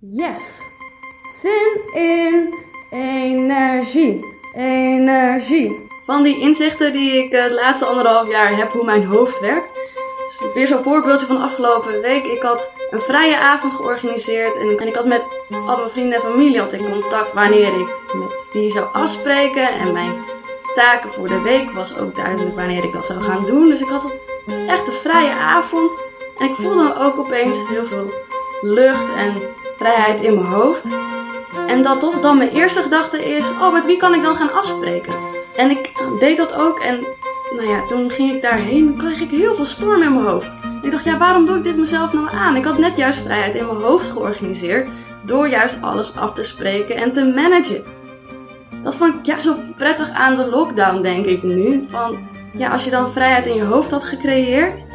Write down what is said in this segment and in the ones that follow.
Yes. Zin in energie. Energie. Van die inzichten die ik eh, de laatste anderhalf jaar heb hoe mijn hoofd werkt. Weer zo'n voorbeeldje van afgelopen week. Ik had een vrije avond georganiseerd en, ik had met al mijn vrienden en familie ik contact wanneer ik met wie zou afspreken. En mijn taken voor de week was ook duidelijk wanneer ik dat zou gaan doen. Dus ik had echt een vrije avond. En ik voelde ook opeens heel veel lucht en vrijheid in mijn hoofd. En dat toch dan mijn eerste gedachte is: oh, met wie kan ik dan gaan afspreken? En ik deed dat ook. En nou ja, toen ging ik daarheen. Dan kreeg ik heel veel storm in mijn hoofd. En ik dacht: ja, waarom doe ik dit mezelf nou aan? Ik had net juist vrijheid in mijn hoofd georganiseerd. Door juist alles af te spreken en te managen. Dat vond ik ja, zo prettig aan de lockdown, denk ik nu. Van ja, als je dan vrijheid in je hoofd had gecreëerd.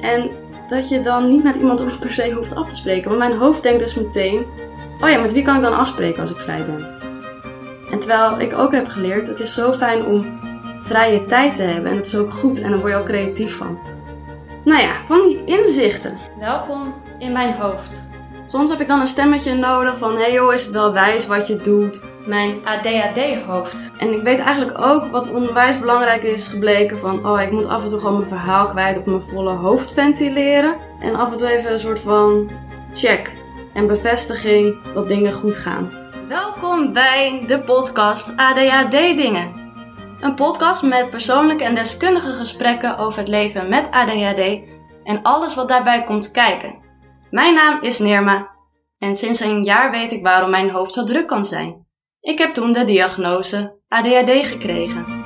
En dat je dan niet met iemand per se hoeft af te spreken. Want mijn hoofd denkt dus meteen: oh ja, met wie kan ik dan afspreken als ik vrij ben? En terwijl ik ook heb geleerd, het is zo fijn om vrije tijd te hebben. En het is ook goed en dan word je ook creatief van. Nou ja, van die inzichten. Welkom in mijn hoofd. Soms heb ik dan een stemmetje nodig van: hey joh, is het wel wijs wat je doet? Mijn ADHD-hoofd. En ik weet eigenlijk ook wat onwijs belangrijk is gebleken van, oh, ik moet af en toe gewoon mijn verhaal kwijt of mijn volle hoofd ventileren. En af en toe even een soort van check en bevestiging dat dingen goed gaan. Welkom bij de podcast ADHD Dingen. Een podcast met persoonlijke en deskundige gesprekken over het leven met ADHD en alles wat daarbij komt kijken. Mijn naam is Nirma en sinds een jaar weet ik waarom mijn hoofd zo druk kan zijn. Ik heb toen de diagnose ADHD gekregen.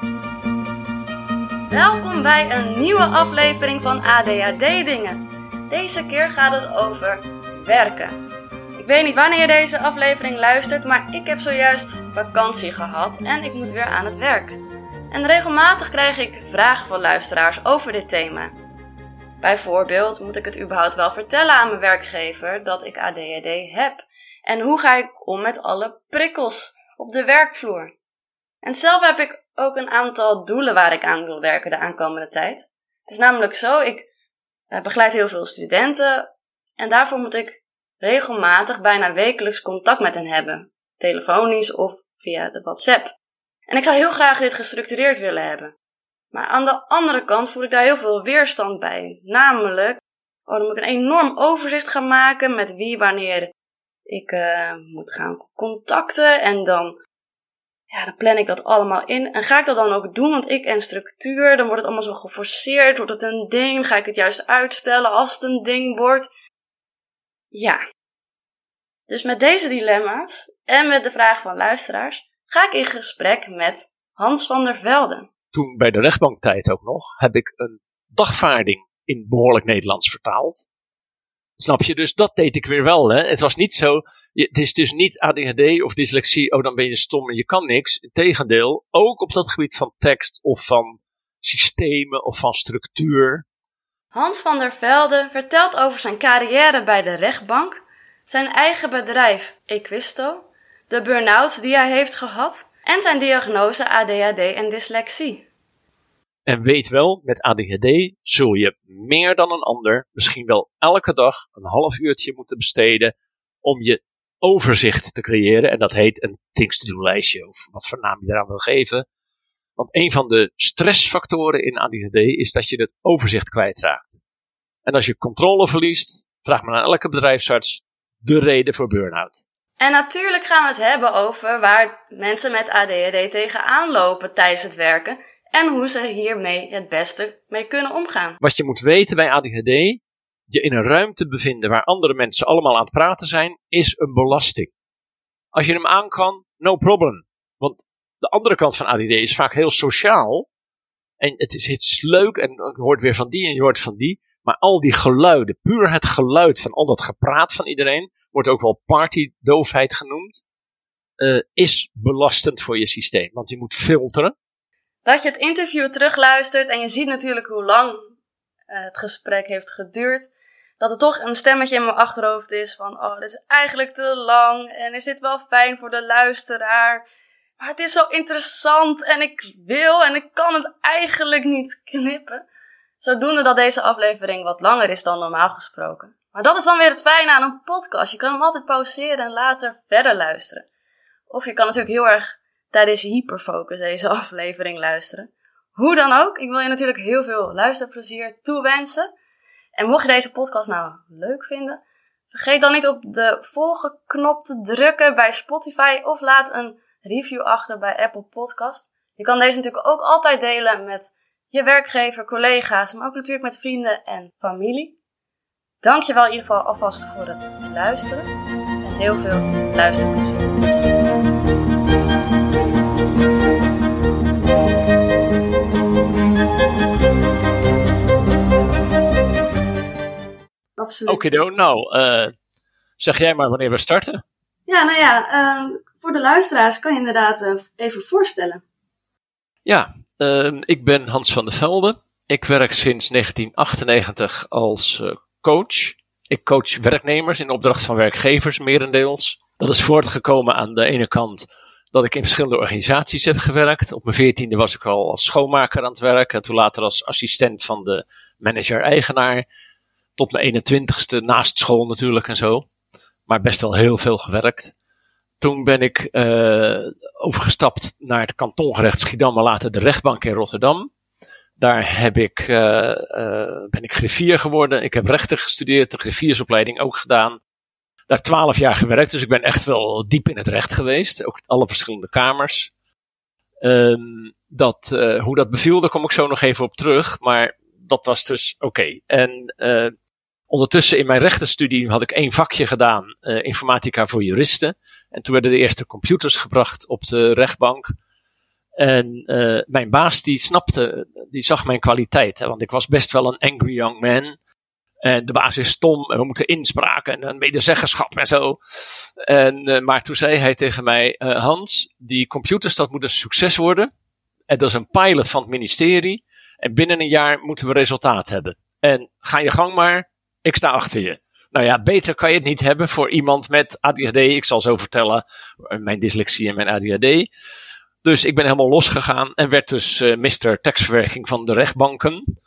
Welkom bij een nieuwe aflevering van ADHD Dingen. Deze keer gaat het over werken. Ik weet niet wanneer je deze aflevering luistert, maar ik heb zojuist vakantie gehad en ik moet weer aan het werk. En regelmatig krijg ik vragen van luisteraars over dit thema. Bijvoorbeeld, moet ik het überhaupt wel vertellen aan mijn werkgever dat ik ADHD heb? En hoe ga ik om met alle prikkels op de werkvloer? En zelf heb ik ook een aantal doelen waar ik aan wil werken de aankomende tijd. Het is namelijk zo, ik eh, begeleid heel veel studenten en daarvoor moet ik regelmatig, bijna wekelijks contact met hen hebben, telefonisch of via de WhatsApp. En ik zou heel graag dit gestructureerd willen hebben. Maar aan de andere kant voel ik daar heel veel weerstand bij. Namelijk, moet ik een enorm overzicht gaan maken met wie wanneer ik uh, moet gaan contacten. En dan, ja, dan plan ik dat allemaal in. En ga ik dat dan ook doen? Want ik en structuur, dan wordt het allemaal zo geforceerd. Wordt het een ding? Ga ik het juist uitstellen als het een ding wordt? Ja. Dus met deze dilemma's en met de vraag van luisteraars ga ik in gesprek met Hans van der Velde. Toen bij de rechtbanktijd ook nog, heb ik een dagvaarding in behoorlijk Nederlands vertaald. Snap je? Dus dat deed ik weer wel. Hè? Het was niet zo. Het is dus niet ADHD of dyslexie. Oh, dan ben je stom en je kan niks. Integendeel, ook op dat gebied van tekst of van systemen of van structuur. Hans van der Velde vertelt over zijn carrière bij de rechtbank, zijn eigen bedrijf Equisto, de burn-out die hij heeft gehad en zijn diagnose ADHD en dyslexie. En weet wel, met ADHD zul je meer dan een ander misschien wel elke dag een half uurtje moeten besteden om je overzicht te creëren. En dat heet een things to do lijstje, of wat voor naam je eraan wil geven. Want een van de stressfactoren in ADHD is dat je het overzicht kwijtraakt. En als je controle verliest, vraag maar aan elke bedrijfsarts de reden voor burn-out. En natuurlijk gaan we het hebben over waar mensen met ADHD tegenaan lopen tijdens het werken en hoe ze hiermee het beste mee kunnen omgaan. Wat je moet weten bij ADHD, je in een ruimte bevinden waar andere mensen allemaal aan het praten zijn, is een belasting. Als je hem aan kan, no problem. Want de andere kant van ADD is vaak heel sociaal. En het is leuk en je hoort weer van die en je hoort van die. Maar al die geluiden, puur het geluid van al dat gepraat van iedereen, wordt ook wel partydoofheid genoemd, uh, is belastend voor je systeem. Want je moet filteren. Dat je het interview terugluistert en je ziet natuurlijk hoe lang uh, het gesprek heeft geduurd. Dat er toch een stemmetje in mijn achterhoofd is van, oh, dit is eigenlijk te lang. En is dit wel fijn voor de luisteraar? Maar het is zo interessant en ik wil en ik kan het eigenlijk niet knippen. Zodoende dat deze aflevering wat langer is dan normaal gesproken. Maar dat is dan weer het fijne aan een podcast. Je kan hem altijd pauzeren en later verder luisteren. Of je kan natuurlijk heel erg tijdens hyperfocus deze aflevering luisteren. Hoe dan ook, ik wil je natuurlijk heel veel luisterplezier toewensen. En mocht je deze podcast nou leuk vinden, vergeet dan niet op de volgen knop te drukken bij Spotify of laat een review achter bij Apple Podcast. Je kan deze natuurlijk ook altijd delen met je werkgever, collega's, maar ook natuurlijk met vrienden en familie. Dankjewel in ieder geval alvast voor het luisteren en heel veel luisterplezier. Absoluut. Oké, nou, uh, zeg jij maar wanneer we starten. Ja, nou ja, uh, voor de luisteraars kan je inderdaad uh, even voorstellen. Ja, ehm, ik ben Hans van der Velde. Ik werk sinds 1998 als coach. Ik coach werknemers in opdracht van werkgevers, merendeels. Dat is voortgekomen aan de ene kant dat ik in verschillende organisaties heb gewerkt. Op mijn veertiende was ik al als schoonmaker aan het werk. En toen later als assistent van de manager-eigenaar. Tot mijn 21ste, naast school natuurlijk en zo. Maar best wel heel veel gewerkt. Toen ben ik uh, overgestapt naar het kantongerecht Schiedam, maar later de rechtbank in Rotterdam. Daar heb ik, uh, ben ik griffier geworden. Ik heb rechten gestudeerd, de griffiersopleiding ook gedaan. Daar twaalf jaar gewerkt, dus ik ben echt wel diep in het recht geweest. Ook alle verschillende kamers. Um, dat, hoe dat beviel, daar kom ik zo nog even op terug. Maar dat was dus oké. Okay. En ondertussen in mijn rechtenstudie had ik één vakje gedaan, uh, informatica voor juristen. En toen werden de eerste computers gebracht op de rechtbank. En uh, mijn baas die snapte, die zag mijn kwaliteit. Hè, want ik was best wel een angry young man. En de baas is stom en we moeten inspraken en een medezeggenschap en zo. En, maar toen zei hij tegen mij, Hans, die computers dat moet een succes worden. En dat is een pilot van het ministerie. En binnen een jaar moeten we resultaat hebben. En ga je gang maar, ik sta achter je. Nou ja, beter kan je het niet hebben voor iemand met ADHD. Ik zal zo vertellen, mijn dyslexie en mijn ADHD. Dus ik ben helemaal losgegaan en werd dus uh, Mr. Tekstverwerking van de rechtbanken.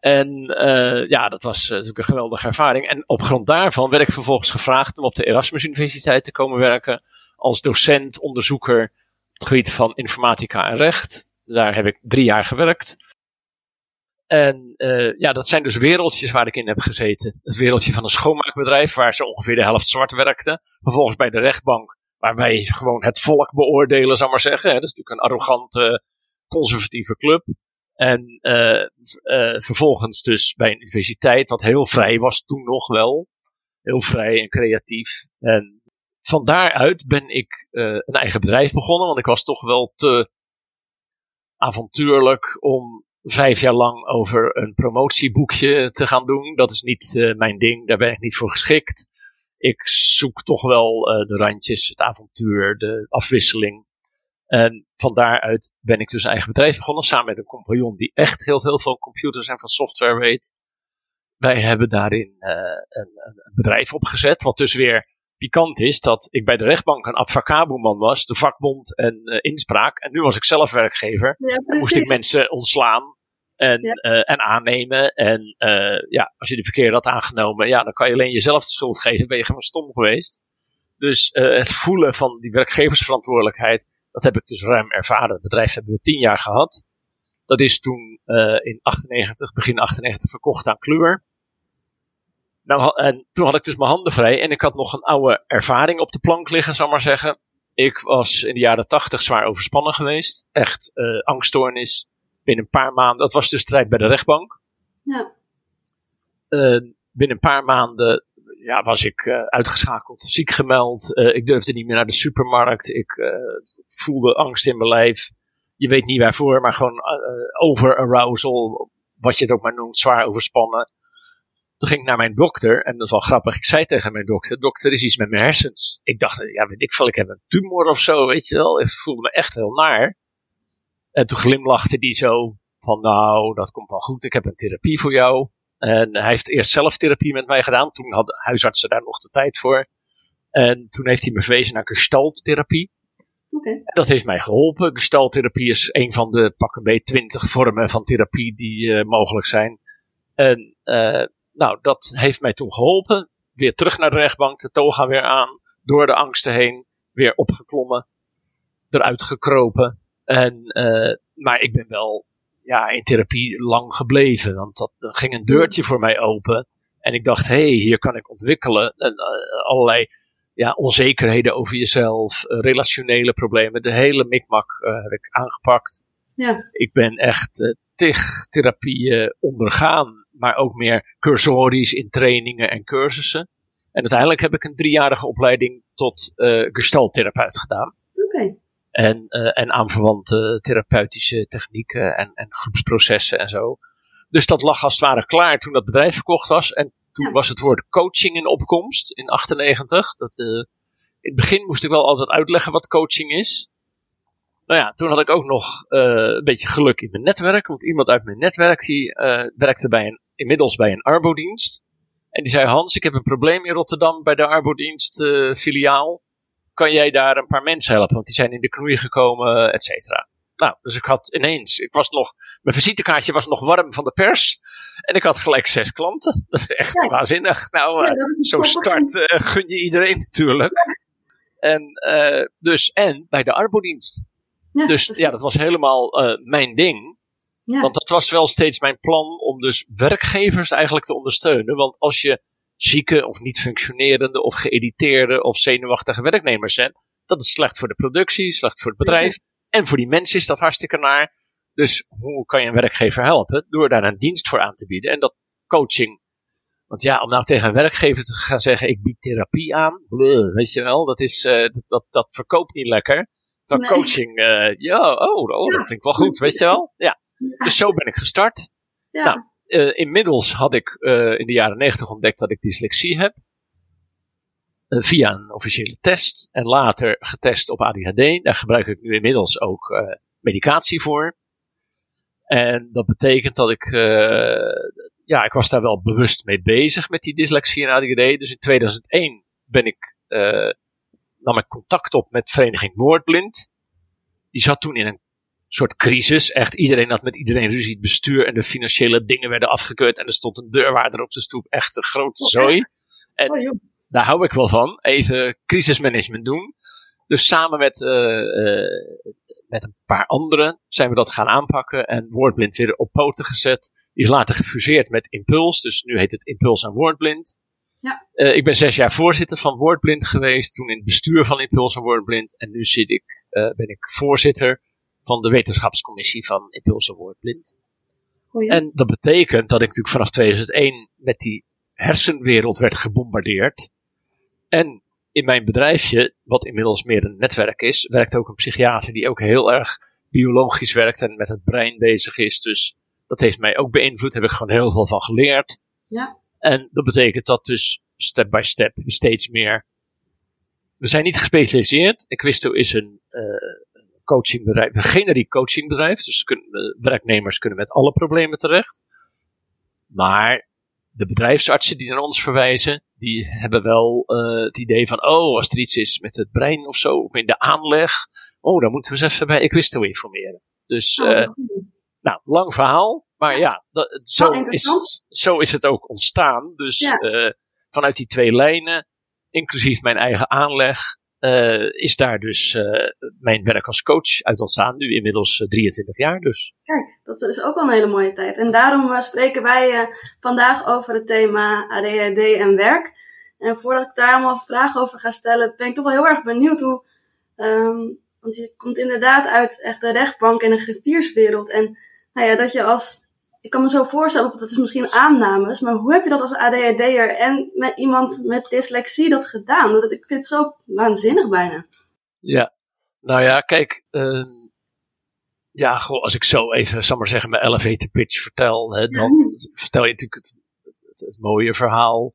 En uh, ja, dat was natuurlijk een geweldige ervaring. En op grond daarvan werd ik vervolgens gevraagd om op de Erasmus Universiteit te komen werken als docent, onderzoeker op het gebied van informatica en recht. Daar heb ik drie jaar gewerkt. En uh, ja, dat zijn dus wereldjes waar ik in heb gezeten. Het wereldje van een schoonmaakbedrijf, waar ze ongeveer de helft zwart werkten. Vervolgens bij de rechtbank, waar wij gewoon het volk beoordelen, zal maar zeggen. Dat is natuurlijk een arrogante, conservatieve club. En uh, vervolgens dus bij een universiteit, wat heel vrij was toen nog wel. Heel vrij en creatief. En van daaruit ben ik een eigen bedrijf begonnen, want ik was toch wel te avontuurlijk om vijf jaar lang over een promotieboekje te gaan doen. Dat is niet uh, mijn ding, daar ben ik niet voor geschikt. Ik zoek toch wel uh, de randjes, het avontuur, de afwisseling. En van daaruit ben ik dus een eigen bedrijf begonnen, samen met een compagnon die echt heel veel van computers en van software weet. Wij hebben daarin uh, een, een, bedrijf opgezet, wat dus weer pikant is, dat ik bij de rechtbank een advocaatboeman was, de vakbond en uh, inspraak. En nu was ik zelf werkgever. Ja, moest ik mensen ontslaan en, ja. uh, en aannemen. En uh, ja, als je de verkeerde had aangenomen, ja, dan kan je alleen jezelf de schuld geven. Ben je gewoon stom geweest. Dus het voelen van die werkgeversverantwoordelijkheid, dat heb ik dus ruim ervaren. Het bedrijf hebben we tien jaar gehad. Dat is toen in 98, begin 98 verkocht aan Kluwer. Nou, en toen had ik dus mijn handen vrij en ik had nog een oude ervaring op de plank liggen, zal maar zeggen. Ik was in de jaren tachtig zwaar overspannen geweest. Echt uh, angststoornis. Binnen een paar maanden, dat was dus strijd bij de rechtbank. Ja. Uh, binnen een paar maanden ja, was ik uh, uitgeschakeld, ziek gemeld. ik durfde niet meer naar de supermarkt. Ik voelde angst in mijn lijf. Je weet niet waarvoor, maar gewoon over-arousal, wat je het ook maar noemt, zwaar overspannen. Toen ging ik naar mijn dokter, en dat is wel grappig. Ik zei tegen mijn dokter: Dokter, er is iets met mijn hersens. Ik dacht, ja, weet ik veel, ik heb een tumor of zo, weet je wel. Ik voelde me echt heel naar. En toen glimlachte hij zo: van nou, dat komt wel goed, ik heb een therapie voor jou. En hij heeft eerst zelf therapie met mij gedaan. Toen hadden huisartsen daar nog de tijd voor. En toen heeft hij me verwezen naar gestalttherapie. Okay. Dat heeft mij geholpen. Gestalttherapie is een van de pakken bij twintig vormen van therapie die uh, mogelijk zijn. En uh, nou, dat heeft mij toen geholpen. Weer terug naar de rechtbank, de toga weer aan, door de angsten heen, weer opgeklommen, eruit gekropen. En, uh, maar ik ben wel ja, in therapie lang gebleven, want dat, ging een deurtje voor mij open. En ik dacht, hé, hey, hier kan ik ontwikkelen. En, uh, allerlei ja, onzekerheden over jezelf, uh, relationele problemen, de hele mikmak heb ik aangepakt. Ja. Ik ben echt tig therapieën ondergaan, maar ook meer cursorisch in trainingen en cursussen. En uiteindelijk heb ik een driejarige opleiding tot uh, gestaltherapeut gedaan. Oké. En, uh, en aanverwante therapeutische technieken en, en groepsprocessen en zo. Dus dat lag als het ware klaar toen dat bedrijf verkocht was. En toen ja. was het woord coaching in opkomst in 98. Dat, uh, in het begin moest ik wel altijd uitleggen wat coaching is. Nou ja, toen had ik ook nog uh, een beetje geluk in mijn netwerk. Want iemand uit mijn netwerk die uh, werkte bij een, inmiddels bij een arbodienst. En die zei: Hans, ik heb een probleem in Rotterdam bij de arbodienst uh, filiaal. Kan jij daar een paar mensen helpen? Want die zijn in de knoei gekomen, et cetera. Nou, dus ik had ineens, ik was nog, mijn visitekaartje was nog warm van de pers. En ik had gelijk zes klanten. Dat is echt ja. waanzinnig. Nou, ja, zo start gun je iedereen natuurlijk. En, dus, en bij de arbodienst. Ja, dus ja, dat was helemaal uh, mijn ding. Ja. Want dat was wel steeds mijn plan om dus werkgevers eigenlijk te ondersteunen. Want als je zieke of niet functionerende of geëditeerde of zenuwachtige werknemers bent, dat is slecht voor de productie, slecht voor het bedrijf. Ja. En voor die mensen is dat hartstikke naar. Dus hoe kan je een werkgever helpen? Door daar een dienst voor aan te bieden. En dat coaching. Want ja, om nou tegen een werkgever te gaan zeggen: ik bied therapie aan. Bleh, weet je wel, dat, is, uh, dat, dat, dat verkoopt niet lekker. Nee. coaching, uh, ja, oh, oh dat vind ik wel goed, weet je wel? Ja. Dus zo ben ik gestart. Ja. Nou, uh, inmiddels had ik uh, in de jaren negentig ontdekt dat ik dyslexie heb. via een officiële test. En later getest op ADHD. Daar gebruik ik nu inmiddels ook medicatie voor. En dat betekent dat ik, ja, ik was daar wel bewust mee bezig met die dyslexie en ADHD. Dus in 2001 ben ik nam ik contact op met Vereniging Noordblind. Die zat toen in een soort crisis. Echt iedereen had met iedereen ruzie. Het bestuur en de financiële dingen werden afgekeurd. En er stond een deurwaarder op de stoep. Echt een grote zooi. En oh, daar hou ik wel van. Even crisismanagement doen. Dus samen met, uh, uh, met een paar anderen zijn we dat gaan aanpakken. En Woordblind weer op poten gezet. Die is later gefuseerd met Impuls. Dus nu heet het Impuls en Woordblind. Ja. Uh, ik ben zes jaar voorzitter van Woordblind geweest, toen in het bestuur van Impuls en Woordblind. En nu zit ik, uh, ben ik voorzitter van de wetenschapscommissie van Impuls en Woordblind. En dat betekent dat ik natuurlijk vanaf 2001 met die hersenwereld werd gebombardeerd. En in mijn bedrijfje, wat inmiddels meer een netwerk is, werkt ook een psychiater die ook heel erg biologisch werkt en met het brein bezig is. Dus dat heeft mij ook beïnvloed, daar heb ik gewoon heel veel van geleerd. Ja. En dat betekent dat dus step by step steeds meer. We zijn niet gespecialiseerd. Equisto is een uh, coachingbedrijf, een generiek coachingbedrijf. Dus kunnen, uh, werknemers kunnen met alle problemen terecht. Maar de bedrijfsartsen die naar ons verwijzen, die hebben wel uh, het idee van, oh, als er iets is met het brein of zo, of in de aanleg, oh, dan moeten we eens even bij Equisto informeren. Dus, oh, nou, lang verhaal. Maar ja, dat, zo, is, zo is het ook ontstaan. Dus ja. uh, vanuit die twee lijnen, inclusief mijn eigen aanleg, uh, is daar dus uh, mijn werk als coach uit ontstaan. Nu inmiddels 23 jaar dus. Kijk, dat is ook wel een hele mooie tijd. En daarom spreken wij vandaag over het thema ADHD en werk. En voordat ik daar allemaal vragen over ga stellen, ben ik toch wel heel erg benieuwd hoe... Um, want je komt inderdaad uit echt de rechtbank en de griffierswereld. En nou ja, dat je als ik kan me zo voorstellen, of dat is misschien aannames, maar hoe heb je dat als ADHD'er en met iemand met dyslexie dat gedaan? Dat, ik vind het zo waanzinnig bijna. Ja, nou ja, kijk, uh, ja, goh, als ik zo even, zal maar zeggen, mijn elevator pitch vertel, hè, dan ja. vertel je natuurlijk het, het, het, mooie verhaal.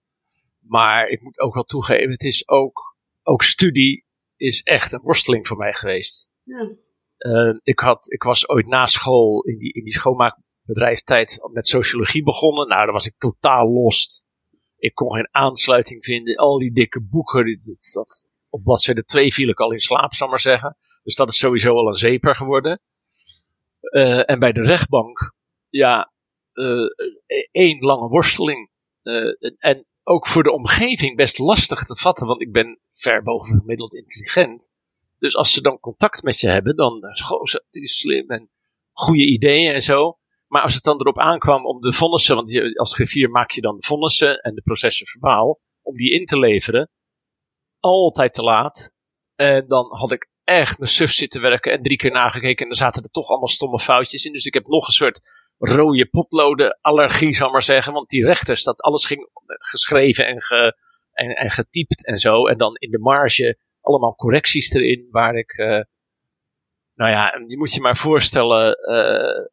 Maar ik moet ook wel toegeven, het is ook, ook studie is echt een worsteling voor mij geweest. Ja. Uh, ik, had, ik was ooit na school in die, in die schoonmaakbedrijfstijd met sociologie begonnen. Nou, daar was ik totaal lost. Ik kon geen aansluiting vinden. Al die dikke boeken. Dat, dat, op bladzijde 2 viel ik al in slaap, zal maar zeggen. Dus dat is sowieso al een zeper geworden. Uh, en bij de rechtbank, ja, uh, één lange worsteling. en ook voor de omgeving best lastig te vatten, want ik ben ver boven gemiddeld intelligent. Dus als ze dan contact met je hebben, dan goh, die is slim en goede ideeën en zo. Maar als het dan erop aankwam om de vonnissen, want je, als griffier maak je dan de vonnissen en de processen verbaal, om die in te leveren, altijd te laat. En dan had ik echt mijn suf zitten werken en drie keer nagekeken en er zaten er toch allemaal stomme foutjes in. Dus ik heb nog een soort rode potloden allergie, zal maar zeggen. Want die rechters, dat alles ging geschreven en, ge, en, en getypt en zo. En dan in de marge allemaal correcties erin, waar ik, uh, nou ja, je moet je maar voorstellen, uh,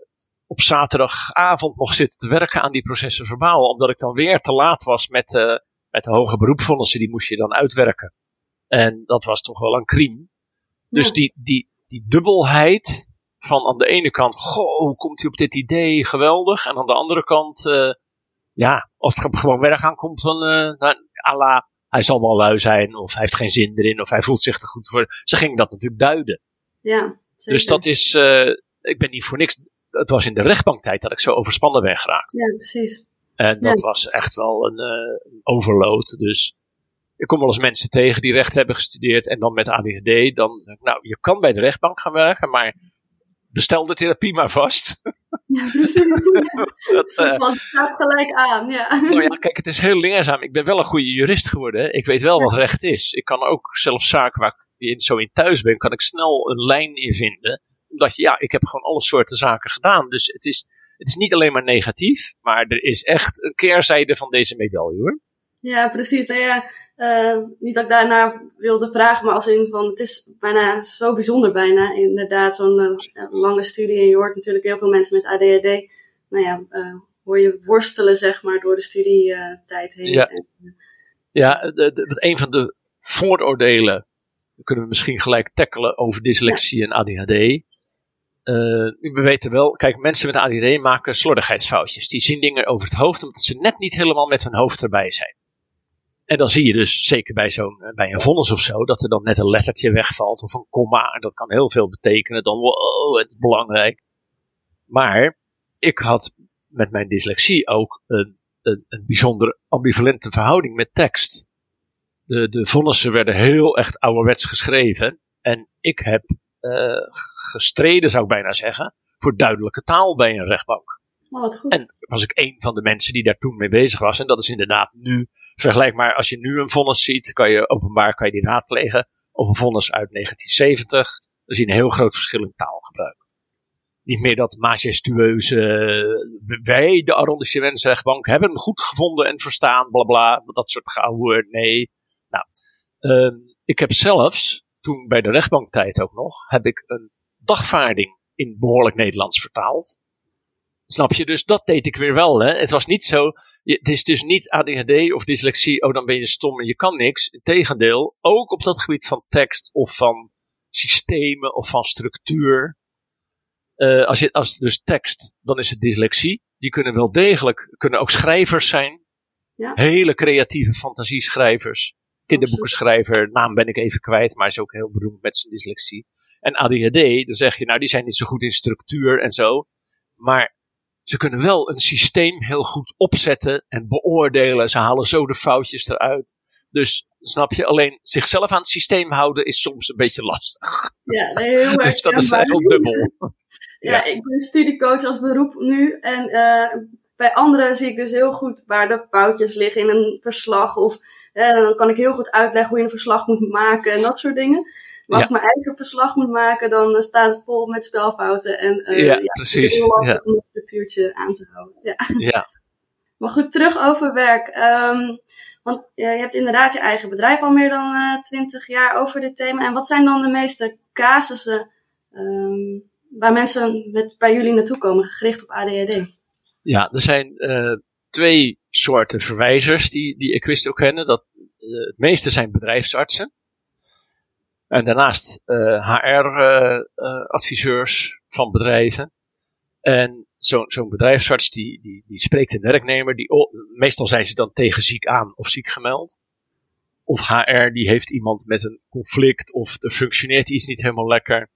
op zaterdagavond nog zitten te werken aan die processen verbaal, omdat ik dan weer te laat was met, uh, met de hoge beroepsvonnissen, die moest je dan uitwerken. En dat was toch wel een crime. Dus die, die, die dubbelheid van aan de ene kant, goh, hoe komt hij op dit idee, geweldig. En aan de andere kant, uh, ja, als het gewoon werk aankomt, dan, uh, nou, la, hij zal wel lui zijn, of hij heeft geen zin erin, of hij voelt zich te goed voor. Ze gingen dat natuurlijk duiden. Ja, zeker. Dus dat is, uh, ik ben niet voor niks, het was in de rechtbanktijd dat ik zo overspannen ben geraakt. Ja, precies. En dat was echt wel een, een overload. Dus ik kom wel eens mensen tegen die recht hebben gestudeerd en dan met ADHD. Dan, nou, je kan bij de rechtbank gaan werken, maar bestel de therapie maar vast. Ja, precies. dat uh, staat gelijk aan, ja. Nou ja, kijk, het is heel leerzaam. Ik ben wel een goede jurist geworden. Ik weet wel wat recht is. Ik kan ook zelfs zaken waar ik zo in thuis ben, kan ik snel een lijn in vinden. Omdat ja, ik heb gewoon alle soorten zaken gedaan. Dus het is, het is niet alleen maar negatief, maar er is echt een keerzijde van deze medaille hoor. Ja, precies. Nou ja, uh, niet dat ik daarnaar wilde vragen, maar als in van, het is bijna zo bijzonder bijna, inderdaad, zo'n uh, lange studie. En je hoort natuurlijk heel veel mensen met ADHD, nou ja, uh, hoor je worstelen, zeg maar, door de studietijd heen. Ja, ja de, de, een van de vooroordelen, kunnen we misschien gelijk tackelen over dyslexie ja. en ADHD. we weten wel, kijk, mensen met ADHD maken slordigheidsfoutjes. Die zien dingen over het hoofd omdat ze net niet helemaal met hun hoofd erbij zijn. En dan zie je dus, zeker bij, zo'n, eh, bij een vonnis of zo, dat er dan net een lettertje wegvalt of een komma. En dat kan heel veel betekenen. Dan, wow, het is belangrijk. Maar ik had met mijn dyslexie ook een, een, een bijzonder ambivalente verhouding met tekst. De, de vonnissen werden heel echt ouderwets geschreven. En ik heb uh, gestreden, zou ik bijna zeggen, voor duidelijke taal bij een rechtbank. Oh, wat goed. En was ik een van de mensen die daar toen mee bezig was. En dat is inderdaad nu Vergelijk maar, als je nu een vonnis ziet, kan je openbaar kan je die raadplegen. Of een vonnis uit 1970. Dan zie je een heel groot verschil in taalgebruik. Niet meer dat majestueuze, wij, de arrondissementsrechtbank, hebben hem goed gevonden en verstaan, bla bla, dat soort gehouden. Nee. Nou, uh, ik heb zelfs, toen bij de rechtbanktijd ook nog, heb ik een dagvaarding in behoorlijk Nederlands vertaald. Snap je? Dus dat deed ik weer wel. Hè? Het was niet zo je, het is dus niet ADHD of dyslexie, oh dan ben je stom en je kan niks. Integendeel, ook op dat gebied van tekst of van systemen of van structuur. Uh, als, je, als dus tekst, dan is het dyslexie. Die kunnen wel degelijk, kunnen ook schrijvers zijn. Ja. Hele creatieve fantasieschrijvers. Kinderboekenschrijver, naam ben ik even kwijt, maar is ook heel beroemd met zijn dyslexie. En ADHD, dan zeg je, nou die zijn niet zo goed in structuur en zo. Maar ze kunnen wel een systeem heel goed opzetten en beoordelen. Ze halen zo de foutjes eruit. Dus snap je, alleen zichzelf aan het systeem houden is soms een beetje lastig. Ja, nee, heel erg. dus dat is heel dubbel. ja, ja, ik ben studiecoach als beroep nu. En uh, bij anderen zie ik dus heel goed waar de foutjes liggen in een verslag. Of uh, dan kan ik heel goed uitleggen hoe je een verslag moet maken en dat soort dingen. Maar als ik mijn eigen verslag moet maken, dan uh, staat het vol met spelfouten. En uh, ja, ja, precies. heel lastig om het structuurtje aan te houden. Ja. ja. maar goed, terug over werk. Um, want je hebt inderdaad je eigen bedrijf al meer dan twintig jaar over dit thema. En wat zijn dan de meeste casussen um, waar mensen met, bij jullie naartoe komen, gericht op ADHD? Ja, er zijn twee soorten verwijzers die, die Equist ook kennen. Dat, het meeste zijn bedrijfsartsen. En daarnaast HR-adviseurs uh, uh, van bedrijven. En zo'n zo bedrijfsarts die, die, die spreekt een werknemer. Die, meestal zijn ze dan tegen ziek aan of ziek gemeld. Of HR die heeft iemand met een conflict of er functioneert iets niet helemaal lekker.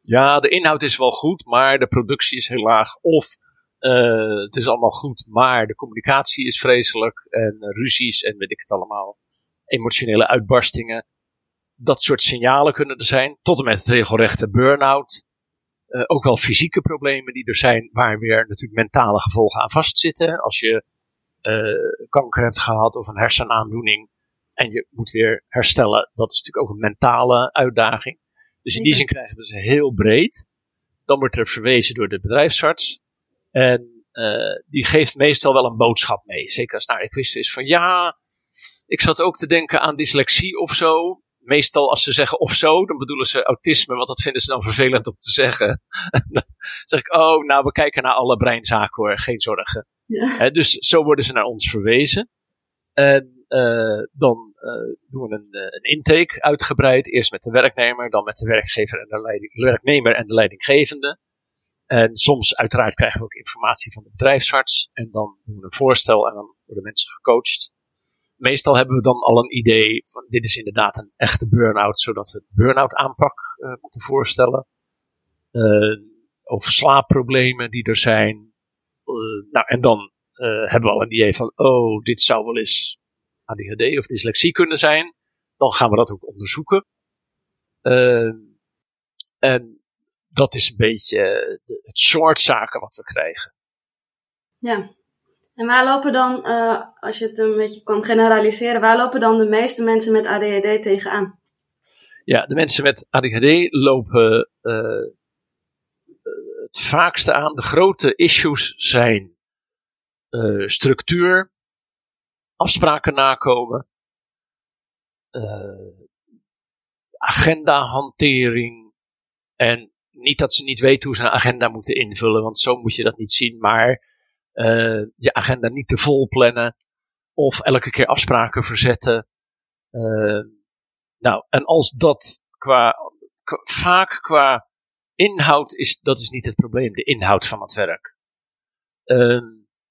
Ja, de inhoud is wel goed, maar de productie is heel laag. Of Uh, het is allemaal goed, maar de communicatie is vreselijk. En ruzies en weet ik het allemaal. Emotionele uitbarstingen. Dat soort signalen kunnen er zijn. Tot en met regelrechte burn-out. Uh, ook wel fysieke problemen die er zijn, waar weer natuurlijk mentale gevolgen aan vastzitten. Als je kanker hebt gehad of een hersenaandoening en je moet weer herstellen, dat is natuurlijk ook een mentale uitdaging. Dus in die zin krijgen we ze heel breed. Dan wordt er verwezen door de bedrijfsarts. En uh, die geeft meestal wel een boodschap mee. Zeker als nou, ik wist is van ja, ik zat ook te denken aan dyslexie of zo. Meestal als ze zeggen of zo, dan bedoelen ze autisme, want dat vinden ze dan vervelend om te zeggen. dan zeg ik, oh, nou, we kijken naar alle breinzaken hoor, geen zorgen. Ja. dus zo worden ze naar ons verwezen. En uh, dan uh, doen we een, een, intake uitgebreid. Eerst met de werknemer, dan met de werkgever en de leiding, werknemer en de leidinggevende. En soms uiteraard krijgen we ook informatie van de bedrijfsarts. En dan doen we een voorstel en dan worden mensen gecoacht. Meestal hebben we dan al een idee van dit is inderdaad een echte burn-out, zodat we burn-out aanpak uh, moeten voorstellen. Uh, over slaapproblemen die er zijn. Uh, nou, en dan hebben we al een idee van, oh, dit zou wel eens ADHD of dyslexie kunnen zijn. Dan gaan we dat ook onderzoeken. en dat is een beetje het soort zaken wat we krijgen. Ja. En waar lopen dan, uh, als je het een beetje kan generaliseren, waar lopen dan de meeste mensen met ADHD tegenaan? Ja, de mensen met ADHD lopen uh, het vaakste aan. De grote issues zijn structuur, afspraken nakomen, agenda hantering en niet dat ze niet weten hoe ze een agenda moeten invullen, want zo moet je dat niet zien, maar uh, je agenda niet te vol plannen of elke keer afspraken verzetten. Uh, nou, en als dat qua, vaak qua inhoud is, dat is niet het probleem, de inhoud van het werk. Uh,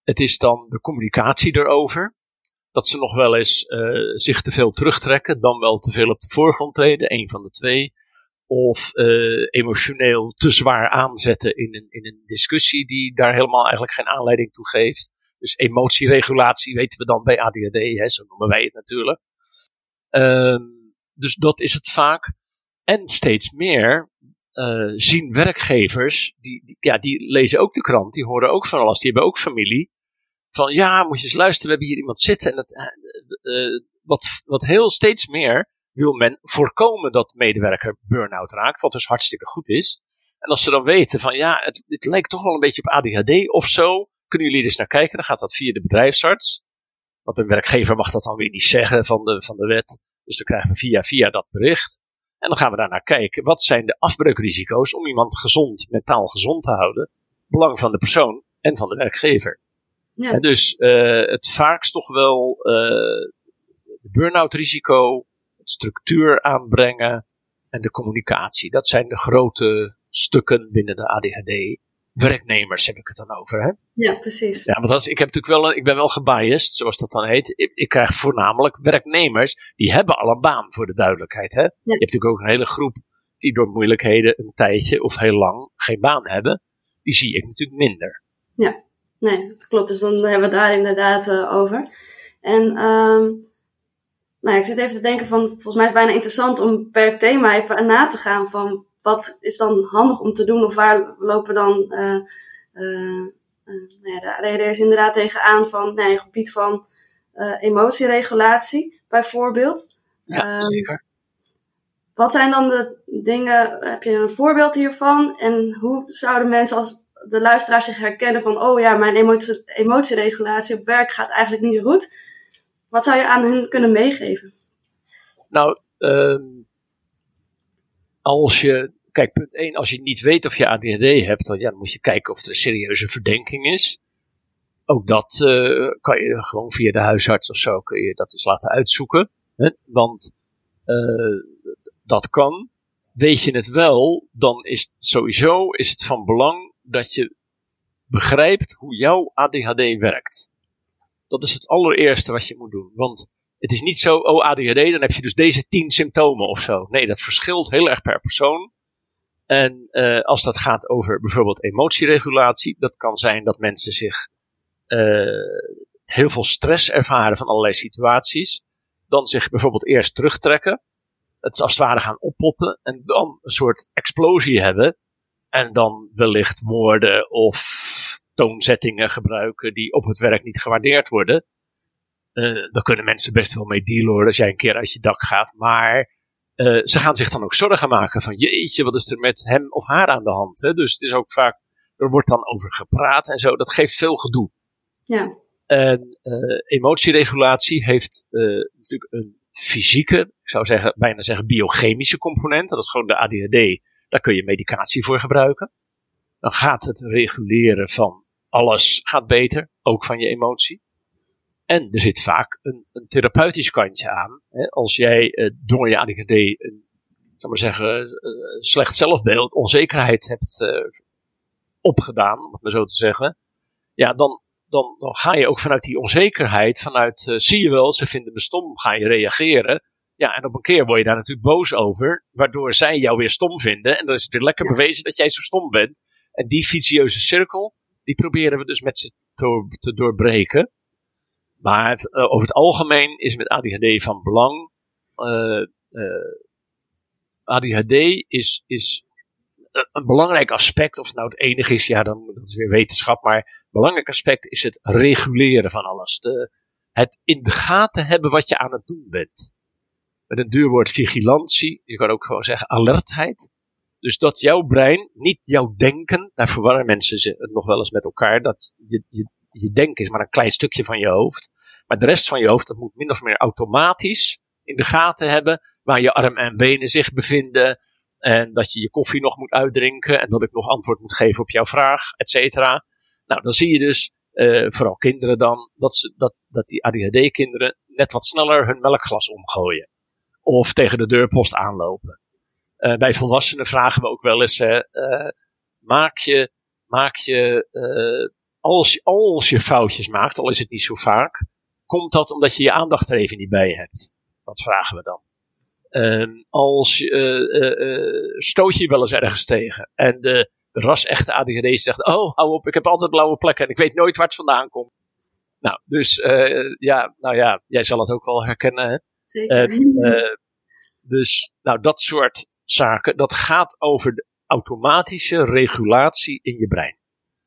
het is dan de communicatie erover. Dat ze nog wel eens uh, zich te veel terugtrekken, dan wel te veel op de voorgrond treden, een van de twee of uh, emotioneel te zwaar aanzetten in een, in een discussie die daar helemaal eigenlijk geen aanleiding toe geeft. Dus emotieregulatie weten we dan bij ADHD, hè, zo noemen wij het natuurlijk. Uh, dus dat is het vaak. En steeds meer uh, zien werkgevers, die, ja, die lezen ook de krant, die horen ook van alles, die hebben ook familie. Van ja, moet je eens luisteren, we hebben hier iemand zitten. En dat, uh, wat, wat heel steeds meer wil men voorkomen dat de medewerker burn-out raakt, wat dus hartstikke goed is. En als ze dan weten van ja, het, het lijkt toch wel een beetje op ADHD of zo, kunnen jullie dus naar kijken, dan gaat dat via de bedrijfsarts. Want een werkgever mag dat dan weer niet zeggen van de, van de wet. Dus dan krijgen we via via dat bericht. En dan gaan we daar naar kijken. Wat zijn de afbreukrisico's om iemand gezond, mentaal gezond te houden? Belang van de persoon en van de werkgever. Ja. En dus uh, het vaakst toch wel uh, burn-out risico, structuur aanbrengen en de communicatie. Dat zijn de grote stukken binnen de ADHD. Werknemers heb ik het dan over, hè? Ja, precies. Ja, want is, ik, heb natuurlijk wel een, ik ben wel gebiased, zoals dat dan heet. Ik, ik, krijg voornamelijk werknemers, die hebben al een baan, voor de duidelijkheid, hè? Je hebt natuurlijk ook een hele groep die door moeilijkheden een tijdje of heel lang geen baan hebben. Die zie ik natuurlijk minder. Ja, nee, dat klopt. Dus dan hebben we het daar inderdaad uh, over. En um, nou, ik zit even te denken van, volgens mij is het bijna interessant om per thema even na te gaan van wat is dan handig om te doen of waar lopen dan uh, uh, nou ja, de is inderdaad tegenaan van nee, een gebied van uh, emotieregulatie bijvoorbeeld. Ja, um, zeker. Wat zijn dan de dingen, heb je een voorbeeld hiervan en hoe zouden mensen als de luisteraar zich herkennen van oh ja, mijn emotie, emotieregulatie op werk gaat eigenlijk niet zo goed. Wat zou je aan hen kunnen meegeven? Nou, uh, als je, kijk, punt 1, als je niet weet of je ADHD hebt, dan, ja, dan moet je kijken of er een serieuze verdenking is. Ook dat uh, kan je gewoon via de huisarts of zo, kun je dat eens laten uitzoeken. Hè? Want uh, dat kan. Weet je het wel, dan is sowieso is het van belang dat je begrijpt hoe jouw ADHD werkt. Dat is het allereerste wat je moet doen. Want het is niet zo, oh ADHD, dan heb je dus deze tien symptomen of zo. Nee, dat verschilt heel erg per persoon. En uh, als dat gaat over bijvoorbeeld emotieregulatie, dat kan zijn dat mensen zich uh, heel veel stress ervaren van allerlei situaties, dan zich bijvoorbeeld eerst terugtrekken, het als het ware gaan oppotten en dan een soort explosie hebben en dan wellicht woorden of toonzettingen gebruiken die op het werk niet gewaardeerd worden. Uh, daar kunnen mensen best wel mee dealen als jij een keer uit je dak gaat. Maar uh, ze gaan zich dan ook zorgen maken van jeetje, wat is er met hem of haar aan de hand. Hè? Dus het is ook vaak, er wordt dan over gepraat en zo. Dat geeft veel gedoe. Ja. En uh, emotieregulatie heeft natuurlijk een fysieke, ik zou zeggen, bijna zeggen biochemische component. Dat is gewoon de ADHD. Daar kun je medicatie voor gebruiken. Dan gaat het reguleren van alles gaat beter, ook van je emotie. En er zit vaak een, een therapeutisch kantje aan. Hè? Als jij uh, door je ADHD een, zal maar zeggen, uh, slecht zelfbeeld, onzekerheid hebt uh, opgedaan, om het maar zo te zeggen. Ja, dan, dan, dan ga je ook vanuit die onzekerheid, vanuit zie je wel, ze vinden me stom, ga je reageren. Ja, en op een keer word je daar natuurlijk boos over, waardoor zij jou weer stom vinden. En dan is het weer lekker bewezen dat jij zo stom bent. En die vicieuze cirkel, die proberen we dus met ze te, te doorbreken. Maar het, uh, over het algemeen is met ADHD van belang. Uh, uh, ADHD is, is een belangrijk aspect. Of het nou het enige is, ja, dan dat is weer wetenschap. Maar een belangrijk aspect is het reguleren van alles. De, het in de gaten hebben wat je aan het doen bent. Met een duur woord vigilantie. Je kan ook gewoon zeggen alertheid. Dus dat jouw brein, niet jouw denken, daar verwarren mensen het nog wel eens met elkaar, dat je, je, je denken is maar een klein stukje van je hoofd. Maar de rest van je hoofd, dat moet min of meer automatisch in de gaten hebben waar je arm en benen zich bevinden. En dat je je koffie nog moet uitdrinken en dat ik nog antwoord moet geven op jouw vraag, et cetera. Nou, dan zie je dus, uh, vooral kinderen dan, dat, ze, dat, dat die ADHD-kinderen net wat sneller hun melkglas omgooien. Of tegen de deurpost aanlopen. Uh, bij volwassenen vragen we ook wel eens, uh, maak je, maak je als, als je foutjes maakt, al is het niet zo vaak, komt dat omdat je je aandacht er even niet bij hebt? Dat vragen we dan. Als uh, uh, stoot je wel eens ergens tegen en de, ras-echte ADHD zegt: Oh, hou op, ik heb altijd blauwe plekken en ik weet nooit waar het vandaan komt. Nou, dus uh, ja, nou ja, jij zal het ook wel herkennen. Hè? Zeker. dus, nou, dat soort zaken, dat gaat over de automatische regulatie in je brein.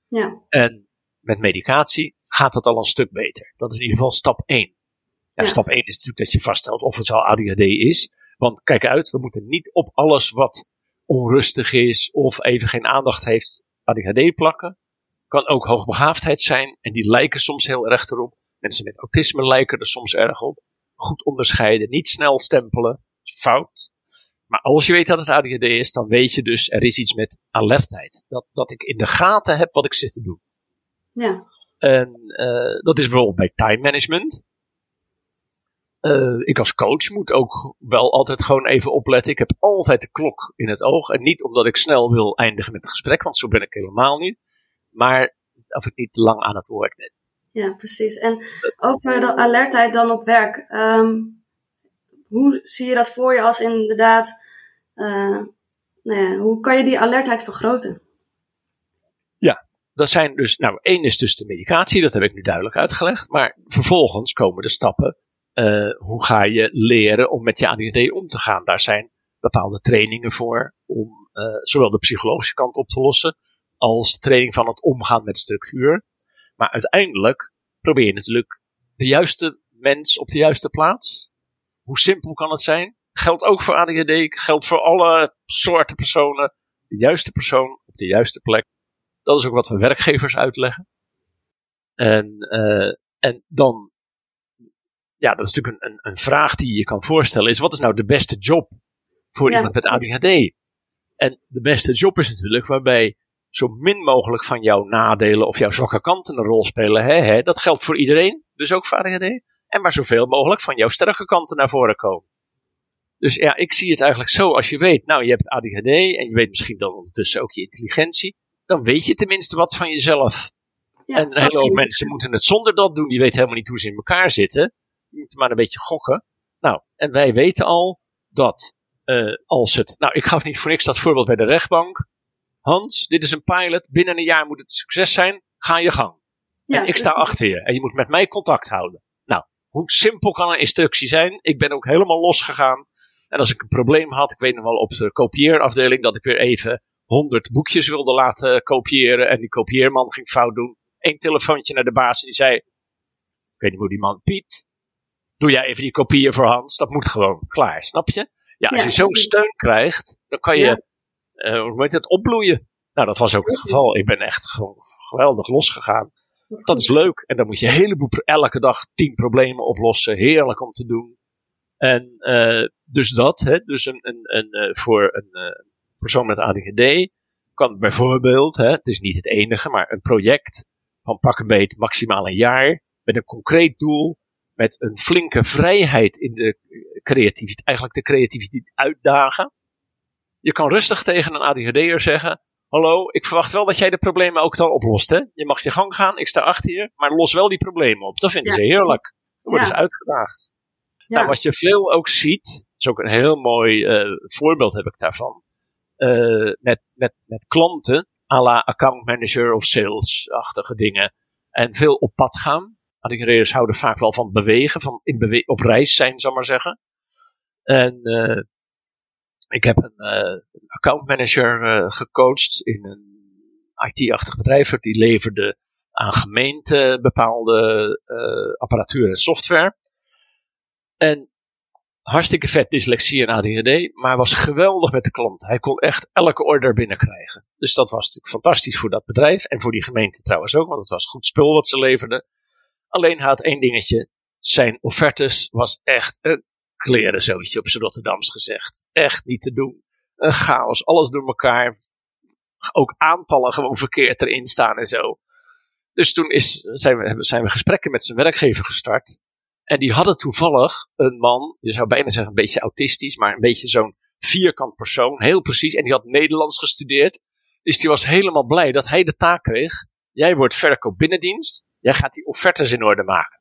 Ja. En met medicatie gaat het al een stuk beter. Dat is in ieder geval stap 1. Ja, ja. Stap 1 is natuurlijk dat je vaststelt of het al ADHD is. Want kijk uit, we moeten niet op alles wat onrustig is of even geen aandacht heeft ADHD plakken. Kan ook hoogbegaafdheid zijn en die lijken soms heel erg erop. Mensen met autisme lijken er soms erg op. Goed onderscheiden, niet snel stempelen, fout. Maar als je weet dat het ADHD is, dan weet je dus er is iets met alertheid. Dat, dat ik in de gaten heb wat ik zit te doen. Ja. En uh, dat is bijvoorbeeld bij time management. Uh, ik als coach moet ook wel altijd gewoon even opletten. Ik heb altijd de klok in het oog. En niet omdat ik snel wil eindigen met het gesprek, want zo ben ik helemaal niet. Maar of ik niet te lang aan het woord ben. Ja, precies. En over de alertheid dan op werk. Um, hoe zie je dat voor je als inderdaad. Uh, nou ja, hoe kan je die alertheid vergroten? Ja, dat zijn dus, nou, één is dus de medicatie, dat heb ik nu duidelijk uitgelegd. Maar vervolgens komen de stappen. Uh, hoe ga je leren om met je ADHD om te gaan? Daar zijn bepaalde trainingen voor om uh, zowel de psychologische kant op te lossen als de training van het omgaan met structuur. Maar uiteindelijk probeer je natuurlijk de juiste mens op de juiste plaats. Hoe simpel kan het zijn? Geldt ook voor ADHD, geldt voor alle soorten personen. De juiste persoon op de juiste plek. Dat is ook wat we werkgevers uitleggen. En, uh, en dan, ja, dat is natuurlijk een, een, vraag die je kan voorstellen, is wat is nou de beste job voor ja, iemand met ADHD? En de beste job is natuurlijk waarbij zo min mogelijk van jouw nadelen of jouw zwakke kanten een rol spelen. Hè, hè? Dat geldt voor iedereen, dus ook voor ADHD. En maar zoveel mogelijk van jouw sterke kanten naar voren komen. Dus ja, ik zie het eigenlijk zo. Als je weet, nou, je hebt ADHD en je weet misschien dan ondertussen ook je intelligentie dan weet je tenminste wat van jezelf. Ja, en een hele hoop mensen moeten het zonder dat doen. Die weten helemaal niet hoe ze in elkaar zitten. Je moet maar een beetje gokken. Nou, en wij weten al dat eh, als het. Nou, ik gaf niet voor niks dat voorbeeld bij de rechtbank. Hans, dit is een pilot. Binnen een jaar moet het succes zijn. Ga je gang. Ja, en ik sta achter je. En je moet met mij contact houden. Hoe simpel kan een instructie zijn? Ik ben ook helemaal losgegaan. En als ik een probleem had, ik weet nog wel op de kopieerafdeling, dat ik weer even honderd boekjes wilde laten kopiëren. En die kopieerman ging fout doen. Eén telefoontje naar de baas en die zei: Ik weet niet hoe die man, Piet, doe jij even die kopieën voor Hans. Dat moet gewoon klaar, snap je? Ja, als Ja, je zo'n steun krijgt, dan kan je, Ja. hoe heet het, opbloeien. Nou, dat was ook het geval. Ik ben echt gewoon geweldig losgegaan. Dat is leuk. En dan moet je een heleboel, elke dag tien problemen oplossen. Heerlijk om te doen. En eh, dus dat, hè, dus een, een, een, eh, voor een eh, persoon met ADHD kan bijvoorbeeld, hè, het is niet het enige, maar een project van pak een beet maximaal een jaar. Met een concreet doel. Met een flinke vrijheid in de creativiteit. Eigenlijk de creativiteit uitdagen. Je kan rustig tegen een ADHD'er zeggen. Hallo, ik verwacht wel dat jij de problemen ook dan oplost. Hè? Je mag je gang gaan, ik sta achter je, maar los wel die problemen op. Dat vinden Ja. ze heerlijk. Dan worden Ja. ze uitgedaagd. Ja. Nou, wat je veel ook ziet, is ook een heel mooi eh, voorbeeld heb ik daarvan. Eh, met, met, met klanten, à la account manager of sales-achtige dingen. En veel op pad gaan. ADHD'ers houden vaak wel van bewegen, van in bewe op reis zijn, zal ik maar zeggen. En eh, ik heb een eh, account manager eh, gecoacht in een IT-achtig bedrijf. Die leverde aan gemeenten bepaalde eh, apparatuur en software. En hartstikke vet dyslexie en ADHD, maar was geweldig met de klant. Hij kon echt elke order binnenkrijgen. Dus dat was natuurlijk fantastisch voor dat bedrijf en voor die gemeente trouwens ook, want het was goed spul wat ze leverden. Alleen had één dingetje. Zijn offertes was echt een klerenzootje op z'n Rotterdams gezegd. Echt niet te doen. Een chaos, alles door elkaar. Ook aantallen gewoon verkeerd erin staan en zo. Dus toen is, zijn, we, zijn we gesprekken met zijn werkgever gestart. En die hadden toevallig een man, je zou bijna zeggen een beetje autistisch, maar een beetje zo'n vierkant persoon, heel precies. En die had Nederlands gestudeerd. Dus die was helemaal blij dat hij de taak kreeg. Jij wordt verkoop binnendienst. Jij gaat die offertes in orde maken.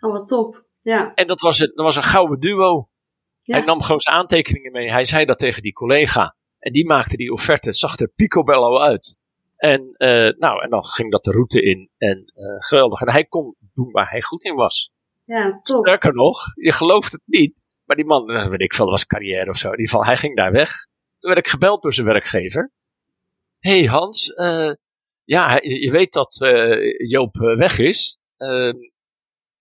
Oh, wat top. Ja. En dat was, het, dat was een gouden duo. Ja. Hij nam gewoon zijn aantekeningen mee. Hij zei dat tegen die collega. En die maakte die offerte. Zag er picobello uit. En, eh, nou, en dan ging dat de route in. En eh, geweldig. En hij kon doen waar hij goed in was. Ja, top. Sterker nog, je gelooft het niet. Maar die man, eh, weet ik veel, dat was carrière of zo. In ieder geval, hij ging daar weg. Toen werd ik gebeld door zijn werkgever. hey Hans, ja, je, weet dat Joop weg is.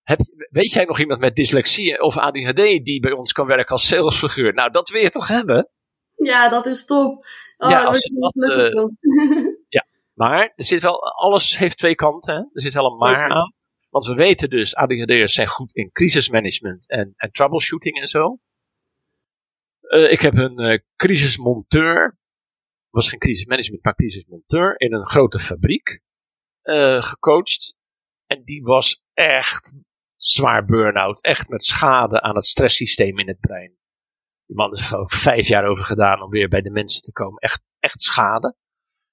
Heb, weet jij nog iemand met dyslexie of ADHD die bij ons kan werken als salesfiguur? Nou, dat wil je toch hebben? Ja, dat is top. Oh, Ja, als je dat, gelukkig van. Maar er zit wel, alles heeft twee kanten. Hè? Er zit wel een maar aan. Want we weten dus, ADHD'ers zijn goed in crisismanagement en, en troubleshooting en zo. Eh, ik heb een eh, crisismonteur, was geen crisismanagement, maar crisismonteur, in een grote fabriek gecoacht. En die was echt zwaar burn-out. Echt met schade aan het stresssysteem in het brein. Die man is er ook vijf jaar over gedaan om weer bij de mensen te komen. Echt, echt schade.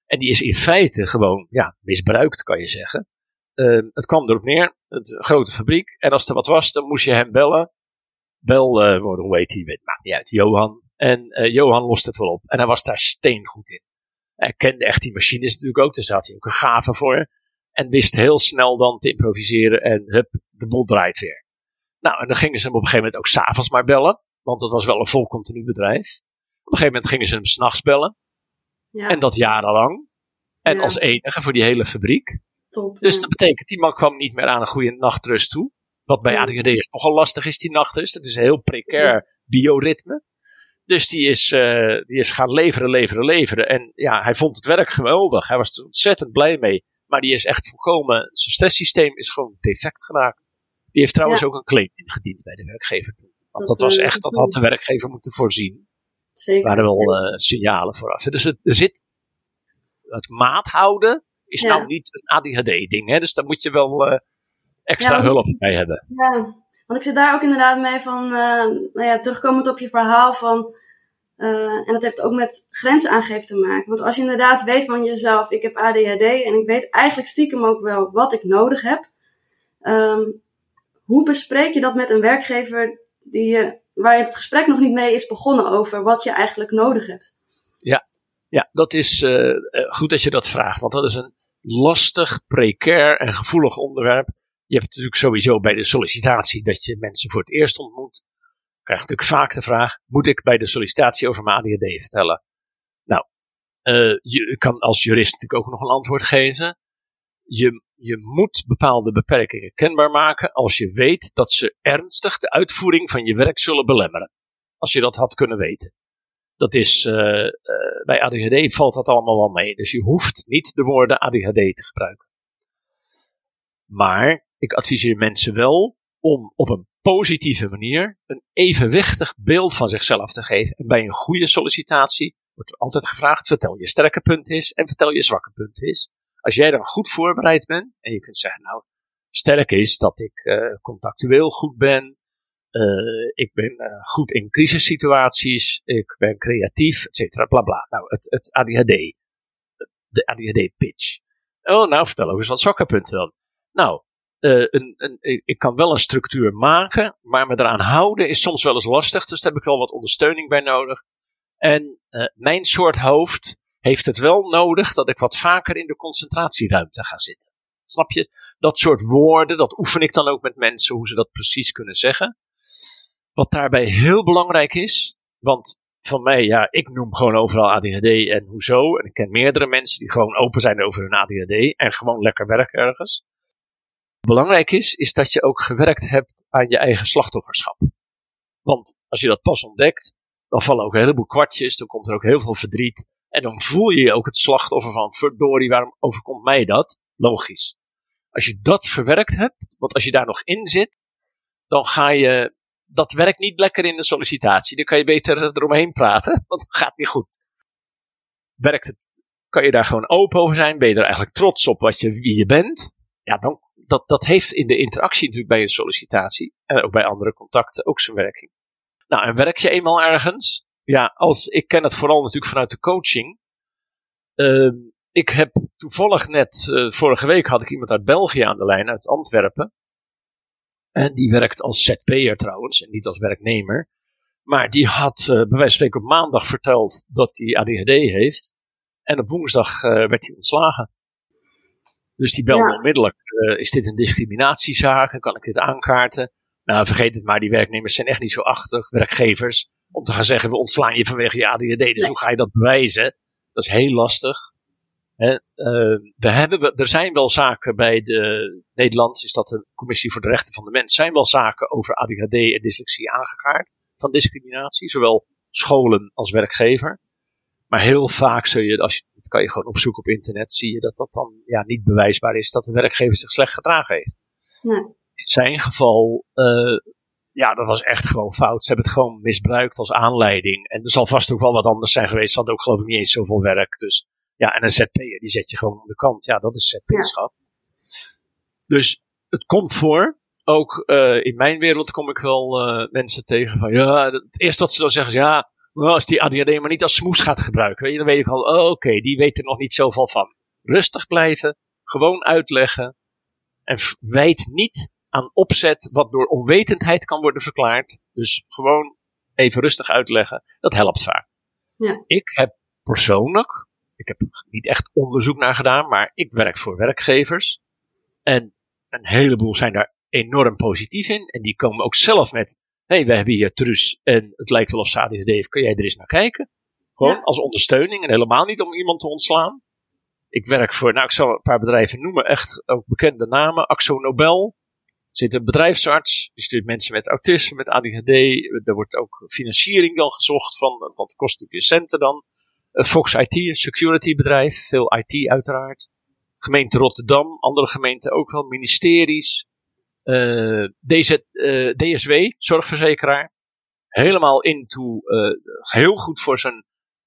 En die is in feite gewoon ja, misbruikt, kan je zeggen. Ehm, het kwam erop neer, een grote fabriek. En als er wat was, dan moest je hem bellen. Bel, eh, hoe heet hij? Weet- Maakt niet uit, Johan. En eh, Johan lost het wel op. En hij was daar steengoed in. Hij kende echt die machines natuurlijk ook, daar had hij ook een gave voor. En wist heel snel dan te improviseren en hup, de boel draait weer. Nou, en dan gingen ze hem op een gegeven moment ook s'avonds maar bellen. Want het was wel een vol continu bedrijf. Op een gegeven moment gingen ze hem s'nachts bellen. Ja, En dat jarenlang. En Ja. als enige voor die hele fabriek. top. Dus ja. dat betekent, die man kwam niet meer aan een goede nachtrust toe. Wat bij. ADHD'ers nogal lastig is, die nachtrust. Het is een heel precair bioritme. Dus die is, eh, die is gaan leveren, leveren, leveren. En ja, hij vond het werk geweldig. Hij was er ontzettend blij mee. Maar die is echt volkomen, zijn stresssysteem is gewoon defect geraakt. Die heeft trouwens Ja. ook een claim ingediend bij de werkgever. Want Dat, dat, was eh, echt, dat had de werkgever moeten voorzien. Zeker. Er waren wel eh, signalen vooraf. Dus het, er zit, het maat houden is Ja. nou niet een ADHD-ding. Dus daar moet je wel eh, extra Ja, hulp bij hebben. Ja, want ik zit daar ook inderdaad mee van, nou ja, terugkomend op je verhaal van, en dat heeft ook met grensaangeven te maken. Want als je inderdaad weet van jezelf, ik heb ADHD en ik weet eigenlijk stiekem ook wel wat ik nodig heb. ehm, hoe bespreek je dat met een werkgever die je waar het gesprek nog niet mee is begonnen over wat je eigenlijk nodig hebt. Ja, ja dat is uh, goed dat je dat vraagt, want dat is een lastig, precair en gevoelig onderwerp. Je hebt natuurlijk sowieso bij de sollicitatie dat je mensen voor het eerst ontmoet. Je krijgt natuurlijk vaak de vraag: moet ik bij de sollicitatie over mijn ADHD vertellen? Nou, uh, je kan als jurist natuurlijk ook nog een antwoord geven. Je, je moet bepaalde beperkingen kenbaar maken als je weet dat ze ernstig de uitvoering van je werk zullen belemmeren. Als je dat had kunnen weten. Dat is, uh, bij ADHD valt dat allemaal wel mee. Dus je hoeft niet de woorden ADHD te gebruiken. Maar ik adviseer mensen wel om op een positieve manier een evenwichtig beeld van zichzelf te geven. En bij een goede sollicitatie wordt er altijd gevraagd: vertel je sterke punt is en vertel je zwakke punt is. Als jij dan goed voorbereid bent en je kunt zeggen: Nou, sterk is dat ik uh, contactueel goed ben, uh, ik ben uh, goed in crisissituaties, ik ben creatief, et cetera, bla bla. Nou, het, het ADHD, de ADHD-pitch. Oh, nou, vertel ook eens wat punten dan. Nou, een, een, ik kan wel een structuur maken, maar me eraan houden is soms wel eens lastig, dus daar heb ik wel wat ondersteuning bij nodig. En mijn soort hoofd heeft het wel nodig dat ik wat vaker in de concentratieruimte ga zitten. Snap je? Dat soort woorden, dat oefen ik dan ook met mensen, hoe ze dat precies kunnen zeggen. Wat daarbij heel belangrijk is, want van mij, ja, ik noem gewoon overal ADHD en hoezo. En ik ken meerdere mensen die gewoon open zijn over hun ADHD en gewoon lekker werken ergens. Belangrijk is, is dat je ook gewerkt hebt aan je eigen slachtofferschap. Want als je dat pas ontdekt, dan vallen ook een heleboel kwartjes, dan komt er ook heel veel verdriet. En dan voel je je ook het slachtoffer van, verdorie, waarom overkomt mij dat? Logisch. Als je dat verwerkt hebt, want als je daar nog in zit, dan ga je, dat werkt niet lekker in de sollicitatie. Dan kan je beter eromheen praten, want het gaat niet goed. Werkt het, kan je daar gewoon open over zijn? Ben je er eigenlijk trots op wat je, wie je bent? Ja, dan, dat, dat heeft in de interactie natuurlijk bij een sollicitatie, en ook bij andere contacten, ook zijn werking. Nou, en werk je eenmaal ergens? Ja, als, ik ken het vooral natuurlijk vanuit de coaching. Uh, ik heb toevallig net, uh, vorige week had ik iemand uit België aan de lijn, uit Antwerpen. En die werkt als ZP'er trouwens, en niet als werknemer. Maar die had uh, bij wijze van spreken op maandag verteld dat hij ADHD heeft. En op woensdag uh, werd hij ontslagen. Dus die belde ja. onmiddellijk, is dit een discriminatiezaak? Kan ik dit aankaarten? Nou, vergeet het maar, die werknemers zijn echt niet zo achtig, werkgevers, om te gaan zeggen, we ontslaan je vanwege je ADHD. Dus hoe ga je dat bewijzen? Dat is heel lastig. He, uh, we hebben, er zijn wel zaken bij de Nederland, is dat de Commissie voor de Rechten van de Mens, zijn wel zaken over ADHD en dyslexie aangekaart van discriminatie, zowel scholen als werkgever. Maar heel vaak zul je, als je, dat kan je gewoon opzoeken op internet, zie je dat dat dan ja, niet bewijsbaar is dat de werkgever zich slecht gedragen heeft. Nee in zijn geval, uh, ja, dat was echt gewoon fout. Ze hebben het gewoon misbruikt als aanleiding. En er zal vast ook wel wat anders zijn geweest. Ze hadden ook geloof ik niet eens zoveel werk. Dus ja, en een ZP'er, die zet je gewoon aan de kant. Ja, dat is ZP-schap. Dus het komt voor. Ook uh, in mijn wereld kom ik wel uh, mensen tegen van, ja, het eerste wat ze dan zeggen is, ja, als die ADHD maar niet als smoes gaat gebruiken, dan weet ik al, oh, oké, die weet er nog niet zoveel van. Rustig blijven, gewoon uitleggen. En wijd niet aan opzet wat door onwetendheid kan worden verklaard. Dus gewoon even rustig uitleggen. Dat helpt vaak. Ja. Ik heb persoonlijk, ik heb niet echt onderzoek naar gedaan, maar ik werk voor werkgevers. En een heleboel zijn daar enorm positief in. En die komen ook zelf met, hé, hey, we hebben hier Trus en het lijkt wel of ADHD heeft, kun jij er eens naar kijken? Gewoon ja. als ondersteuning en helemaal niet om iemand te ontslaan. Ik werk voor, nou ik zal een paar bedrijven noemen, echt ook bekende namen. Axo Nobel, zit een bedrijfsarts, die stuurt mensen met autisme, met ADHD. Er wordt ook financiering dan gezocht van, want het kost natuurlijk je centen dan. Fox IT, een security bedrijf, veel IT uiteraard. Gemeente Rotterdam, andere gemeenten ook wel, ministeries. Uh, DZ, uh, DSW, zorgverzekeraar. Helemaal into, uh, heel goed voor zijn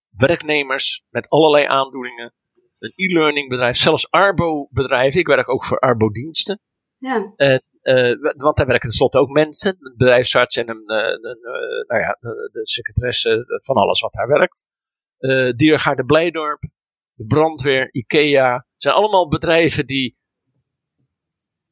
werknemers met allerlei aandoeningen. Een e-learning bedrijf, zelfs Arbo bedrijf. Ik werk ook voor Arbo diensten. Ja. En want daar werken tenslotte ook mensen, een bedrijfsarts en een, een, een nou ja, de, de, secretaresse van alles wat daar werkt. Uh, Diergaarde Blijdorp, de brandweer, IKEA, zijn allemaal bedrijven die.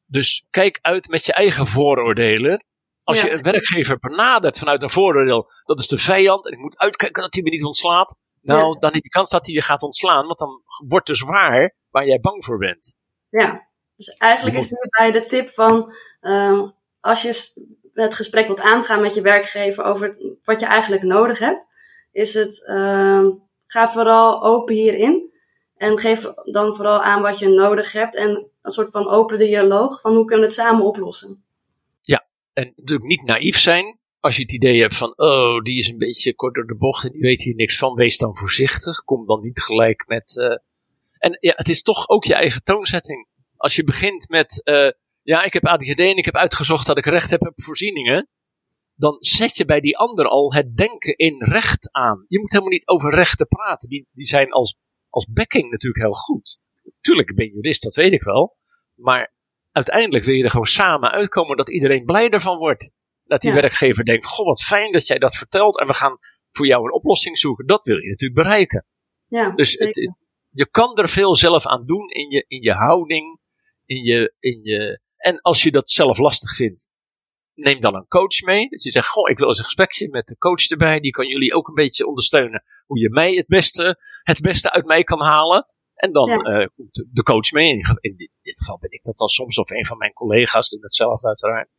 Dus kijk uit met je eigen vooroordelen. Als je een werkgever benadert vanuit een vooroordeel, dat is de vijand en ik moet uitkijken dat hij me niet ontslaat. Nou, dan heb je kans dat hij je gaat ontslaan, want dan wordt dus waar waar jij bang voor bent. Ja, dus eigenlijk is het bij de tip van ehm, als je het gesprek wilt aangaan met je werkgever over wat je eigenlijk nodig hebt, is het uh, ga vooral open hierin en geef dan vooral aan wat je nodig hebt en een soort van open dialoog van hoe kunnen we het samen oplossen. Ja, en natuurlijk niet naïef zijn. Als je het idee hebt van, oh, die is een beetje kort door de bocht en die weet hier niks van, wees dan voorzichtig. Kom dan niet gelijk met. Uh... En ja, het is toch ook je eigen toonzetting. Als je begint met, uh, ja, ik heb ADHD en ik heb uitgezocht dat ik recht heb op voorzieningen. Dan zet je bij die ander al het denken in recht aan. Je moet helemaal niet over rechten praten. Die, die zijn als, als backing natuurlijk heel goed. Tuurlijk, ik ben jurist, dat weet ik wel. Maar uiteindelijk wil je er gewoon samen uitkomen dat iedereen blij ervan wordt. Dat die werkgever denkt: Goh, wat fijn dat jij dat vertelt. En we gaan voor jou een oplossing zoeken. Dat wil je natuurlijk bereiken. Ja, dus het, je kan er veel zelf aan doen in je, in je houding. In je, in je, en als je dat zelf lastig vindt, neem dan een coach mee. Dat je zegt: Goh, ik wil eens een gesprekje met de coach erbij. Die kan jullie ook een beetje ondersteunen. Hoe je mij het beste, het beste uit mij kan halen. En dan ja. uh, komt de coach mee. In, in, dit geval ben ik dat dan soms, of een van mijn collega's doen hetzelfde uiteraard.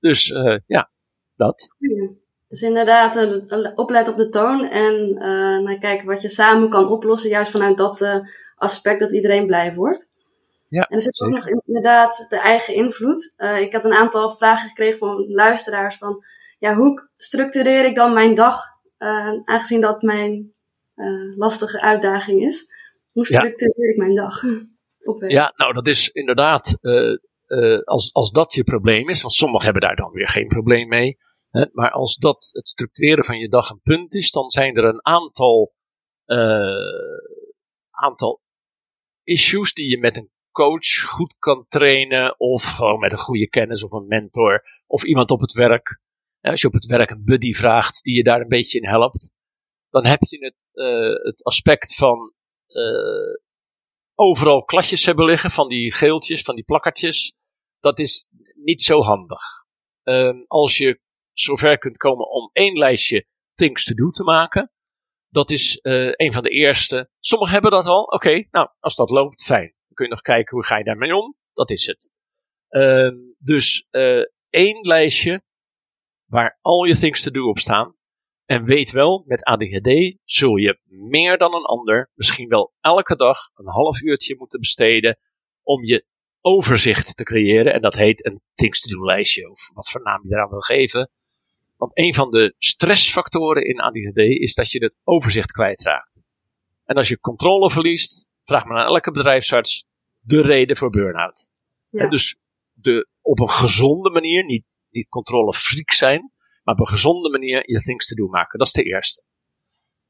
Dus uh, ja, dat. Ja. Dus inderdaad, uh, oplet op de toon en naar kijken wat je samen kan oplossen, juist vanuit dat aspect dat iedereen blij wordt. Ja, en er zit ook nog inderdaad de eigen invloed. ik had een aantal vragen gekregen van luisteraars van, ja, hoe structureer ik dan mijn dag, aangezien dat mijn lastige uitdaging is? Hoe structureer ik mijn dag? ja, nou dat is inderdaad, als, als dat je probleem is, want sommigen hebben daar dan weer geen probleem mee. Hè, maar als dat het structureren van je dag een punt is, dan zijn er een aantal, aantal issues die je met een coach goed kan trainen. Of gewoon met een goede kennis of een mentor. Of iemand op het werk. Als je op het werk een buddy vraagt die je daar een beetje in helpt. Dan heb je het, het aspect van uh, overal klasjes hebben liggen van die geeltjes, van die plakkertjes. Dat is niet zo handig. Uh, als je zover kunt komen om één lijstje things to do te maken. Dat is uh, een van de eerste. Sommigen hebben dat al. Oké, nou, als dat loopt, fijn. Kun je nog kijken hoe ga je daarmee om. Dat is het. Uh, dus uh, één lijstje waar al je things to do op staan. En weet wel, met ADHD zul je meer dan een ander, misschien wel elke dag, een half uurtje moeten besteden om je overzicht te creëren. En dat heet een things to do lijstje, of wat voor naam je eraan wil geven. Want een van de stressfactoren in ADHD is dat je het overzicht kwijtraakt. En als je controle verliest, vraag maar aan elke bedrijfsarts de reden voor burn-out. Ja. Dus de, op een gezonde manier, niet, niet controle freak zijn, maar op een gezonde manier je things to do maken. Dat is de eerste.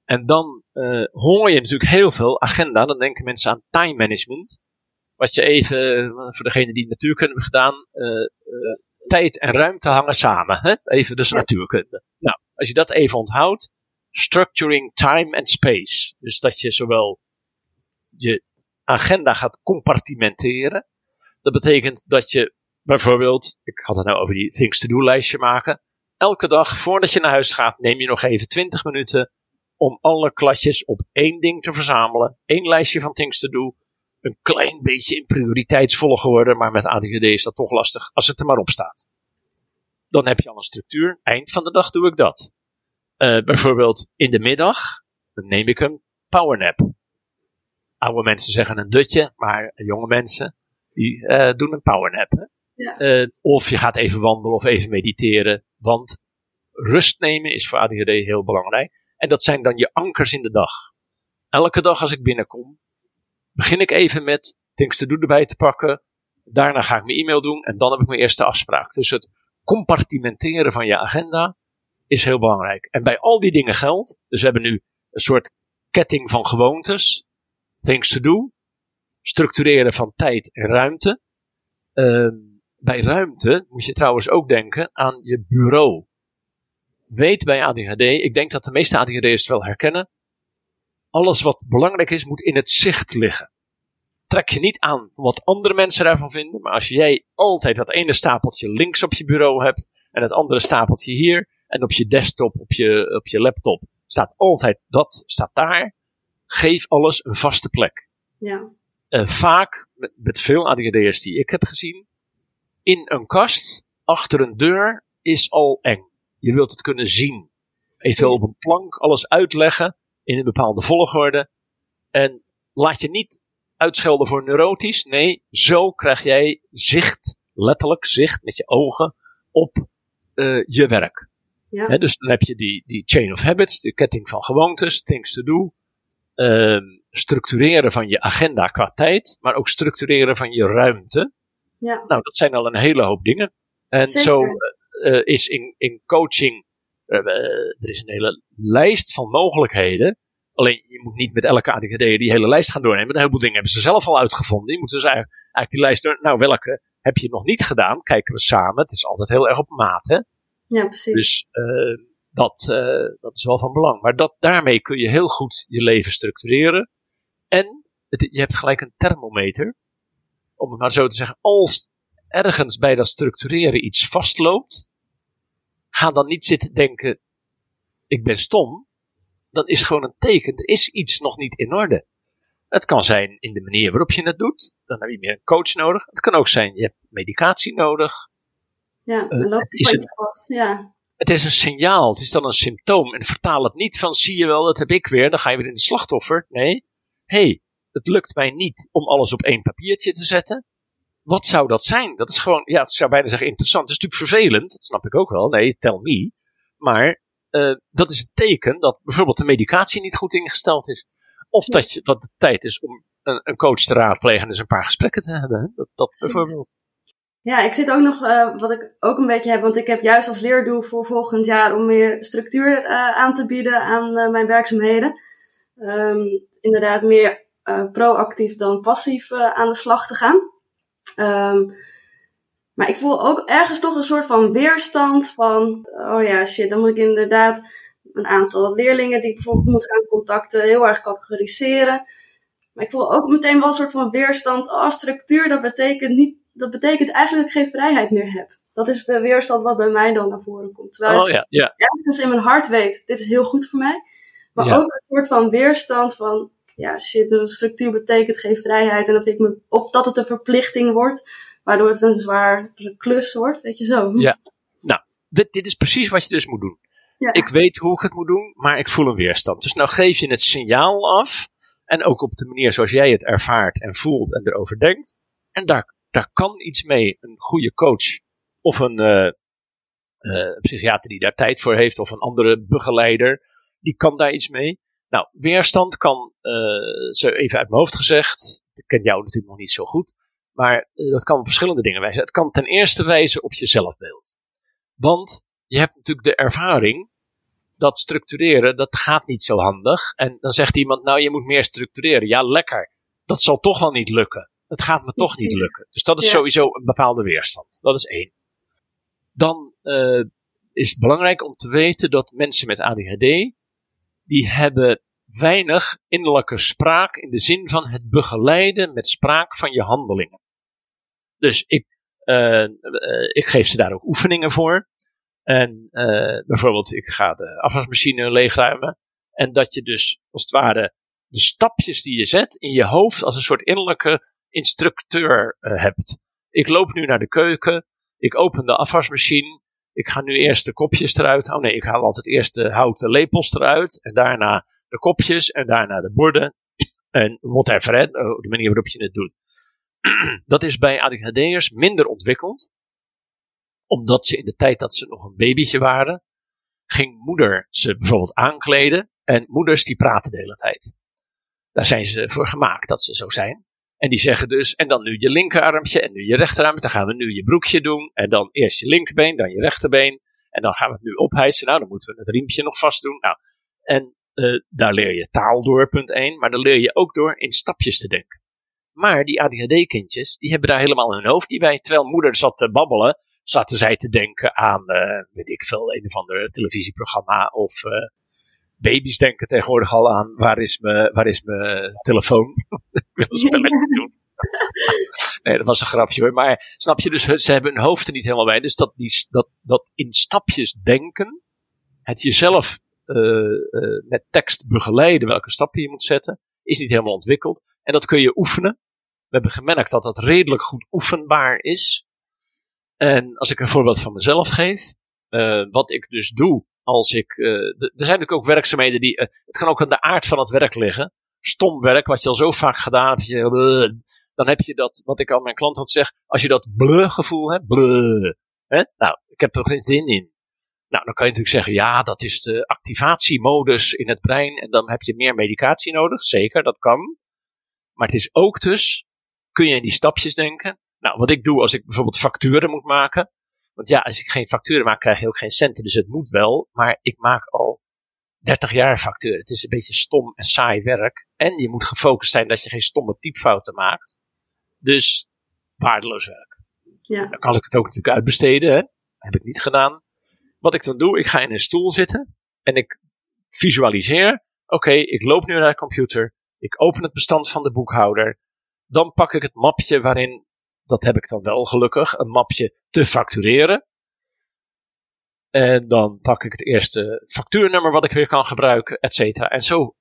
En dan uh, hoor je natuurlijk heel veel agenda. Dan denken mensen aan time management. Wat je even, voor degene die natuurkunde hebben gedaan, uh, uh, tijd en ruimte hangen samen. Hè? Even dus natuurkunde. Nou, als je dat even onthoudt, structuring time and space. Dus dat je zowel je agenda gaat compartimenteren. Dat betekent dat je bijvoorbeeld, ik had het nou over die things to do lijstje maken elke dag voordat je naar huis gaat, neem je nog even 20 minuten om alle kladjes op één ding te verzamelen. Eén lijstje van things te doen. Een klein beetje in prioriteitsvolgorde, maar met ADHD is dat toch lastig als het er maar op staat. Dan heb je al een structuur. Eind van de dag doe ik dat. Uh, bijvoorbeeld in de middag, dan neem ik een powernap. Oude mensen zeggen een dutje, maar jonge mensen die uh, doen een powernap. Ja. Uh, of je gaat even wandelen of even mediteren. Want rust nemen is voor ADHD heel belangrijk. En dat zijn dan je ankers in de dag. Elke dag als ik binnenkom, begin ik even met things to do erbij te pakken. Daarna ga ik mijn e-mail doen en dan heb ik mijn eerste afspraak. Dus het compartimenteren van je agenda is heel belangrijk. En bij al die dingen geldt, dus we hebben nu een soort ketting van gewoontes. Things to do. Structureren van tijd en ruimte. Uh, bij ruimte moet je trouwens ook denken aan je bureau. Weet bij ADHD, ik denk dat de meeste ADHD'ers het wel herkennen. Alles wat belangrijk is, moet in het zicht liggen. Trek je niet aan wat andere mensen daarvan vinden, maar als jij altijd dat ene stapeltje links op je bureau hebt en het andere stapeltje hier. En op je desktop, op je, op je laptop staat altijd dat, staat daar. Geef alles een vaste plek. Ja. Uh, vaak, met, met veel ADHD'ers die ik heb gezien, in een kast, achter een deur, is al eng. Je wilt het kunnen zien. Eventueel op een plank alles uitleggen in een bepaalde volgorde. En laat je niet uitschelden voor neurotisch. Nee, zo krijg jij zicht, letterlijk zicht met je ogen op uh, je werk. Ja. dus dan heb je die, die chain of habits, de ketting van gewoontes, things to do. Uh, structureren van je agenda qua tijd, maar ook structureren van je ruimte. Ja. Nou, dat zijn al een hele hoop dingen. En Zeker. zo uh, is in, in coaching, er is een hele lijst van mogelijkheden. Alleen je moet niet met elke ADHD die hele lijst gaan doornemen. Een heleboel dingen hebben ze zelf al uitgevonden. Je moet dus eigenlijk, eigenlijk die lijst door. Nou, welke heb je nog niet gedaan? Kijken we samen. Het is altijd heel erg op maat, hè? Ja, precies. Dus uh, dat, uh, dat is wel van belang. Maar dat, daarmee kun je heel goed je leven structureren. En het, je hebt gelijk een thermometer. Om het maar zo te zeggen. Als ergens bij dat structureren iets vastloopt. Ga dan niet zitten denken. Ik ben stom. Dat is gewoon een teken. Er is iets nog niet in orde. Het kan zijn in de manier waarop je het doet. Dan heb je meer een coach nodig. Het kan ook zijn, je hebt medicatie nodig. Ja, dan loopt is het vast. Ja. Het is een signaal, het is dan een symptoom. En vertaal het niet van, zie je wel, dat heb ik weer. Dan ga je weer in de slachtoffer. Nee, hé, hey, het lukt mij niet om alles op één papiertje te zetten. Wat zou dat zijn? Dat is gewoon, ja, ik zou bijna zeggen interessant. Het is natuurlijk vervelend, dat snap ik ook wel. Nee, tell me. Maar uh, dat is een teken dat bijvoorbeeld de medicatie niet goed ingesteld is. Of dat, je, dat het tijd is om een, een, coach te raadplegen en dus een paar gesprekken te hebben. Hè? Dat, dat bijvoorbeeld. Ja, ik zit ook nog, uh, wat ik ook een beetje heb, want ik heb juist als leerdoel voor volgend jaar om meer structuur uh, aan te bieden aan uh, mijn werkzaamheden. Um, inderdaad, meer proactief dan passief aan de slag te gaan. Um, maar ik voel ook ergens toch een soort van weerstand van, oh ja, shit, dan moet ik inderdaad een aantal leerlingen die ik bijvoorbeeld moet gaan contacten heel erg categoriseren. Maar ik voel ook meteen wel een soort van weerstand. Oh, structuur, dat betekent, niet, dat betekent eigenlijk dat ik geen vrijheid meer heb. Dat is de weerstand wat bij mij dan naar voren komt. Terwijl oh, ja, ja. ik ergens in mijn hart weet, dit is heel goed voor mij. Maar Ja. ook een soort van weerstand van, ja shit, een structuur betekent geen vrijheid. En of, ik me, of dat het een verplichting wordt, waardoor het een zware klus wordt, weet je zo. Ja. Dit, dit is precies wat je dus moet doen. Ja. Ik weet hoe ik het moet doen, maar ik voel een weerstand. Dus nou geef je het signaal af. En ook op de manier zoals jij het ervaart en voelt en erover denkt. En daar, daar kan iets mee. Een goede coach of een uh, uh, psychiater die daar tijd voor heeft of een andere begeleider, die kan daar iets mee. Nou, weerstand kan, uh, zo even uit mijn hoofd gezegd, ik ken jou natuurlijk nog niet zo goed, maar dat kan op verschillende dingen wijzen. Het kan ten eerste wijzen op je zelfbeeld. Want je hebt natuurlijk de ervaring dat structureren, dat gaat niet zo handig. En dan zegt iemand, nou je moet meer structureren. Ja, lekker. Dat zal toch wel niet lukken. Het gaat me toch niet lukken. Dus dat is Ja. sowieso een bepaalde weerstand. Dat is één. Dan uh, is het belangrijk om te weten dat mensen met ADHD, die hebben weinig innerlijke spraak in de zin van het begeleiden met spraak van je handelingen. Dus ik, uh, uh, ik geef ze daar ook oefeningen voor. En bijvoorbeeld, ik ga de afwasmachine leegruimen. En dat je dus, als het ware, de stapjes die je zet in je hoofd als een soort innerlijke instructeur uh, hebt. Ik loop nu naar de keuken. Ik open de afwasmachine. Ik ga nu eerst de kopjes eruit. Oh nee, ik haal altijd eerst de houten lepels eruit. En daarna de kopjes. En daarna de borden. En whatever, hè, de manier waarop je het doet. Dat is bij ADHD'ers minder ontwikkeld omdat ze in de tijd dat ze nog een babytje waren, ging moeder ze bijvoorbeeld aankleden. En moeders die praten de hele tijd. Daar zijn ze voor gemaakt dat ze zo zijn. En die zeggen dus, en dan nu je linkerarmpje en nu je rechterarm. Dan gaan we nu je broekje doen. En dan eerst je linkerbeen, dan je rechterbeen. En dan gaan we het nu ophijsen. Nou, dan moeten we het riempje nog vast doen. Nou, en uh, daar leer je taal door, punt 1. Maar dan leer je ook door in stapjes te denken. Maar die ADHD-kindjes, die hebben daar helemaal hun hoofd niet bij. Terwijl moeder zat te babbelen, zaten zij te denken aan, uh, weet ik veel, een of ander televisieprogramma. Of uh, baby's denken tegenwoordig al aan, waar is mijn telefoon? wil een spelletje doen. nee, dat was een grapje hoor. Maar snap je, dus ze hebben hun hoofd er niet helemaal bij. Dus dat, die, dat, dat in stapjes denken, het jezelf uh, uh, met tekst begeleiden welke stappen je moet zetten, is niet helemaal ontwikkeld. En dat kun je oefenen. We hebben gemerkt dat dat redelijk goed oefenbaar is. En als ik een voorbeeld van mezelf geef, uh, wat ik dus doe als ik. er zijn natuurlijk ook werkzaamheden die. het kan ook aan de aard van het werk liggen. Stom werk, wat je al zo vaak gedaan hebt. Dan heb je dat, wat ik al mijn klant had zeg, als je dat bleh gevoel hebt, hè? nou, ik heb er geen zin in. Nou, dan kan je natuurlijk zeggen, ja, dat is de activatiemodus in het brein en dan heb je meer medicatie nodig. Zeker, dat kan. Maar het is ook dus, kun je in die stapjes denken. Nou, wat ik doe als ik bijvoorbeeld facturen moet maken. Want ja, als ik geen facturen maak, krijg je ook geen centen. Dus het moet wel. Maar ik maak al 30 jaar facturen. Het is een beetje stom en saai werk. En je moet gefocust zijn dat je geen stomme typfouten maakt. Dus waardeloos werk. Ja. Dan kan ik het ook natuurlijk uitbesteden. Hè? Dat heb ik niet gedaan. Wat ik dan doe, ik ga in een stoel zitten. En ik visualiseer. Oké, ik loop nu naar de computer. Ik open het bestand van de boekhouder. Dan pak ik het mapje waarin, dat heb ik dan wel gelukkig, een mapje te factureren. En dan pak ik het eerste factuurnummer wat ik weer kan gebruiken, et cetera. En zo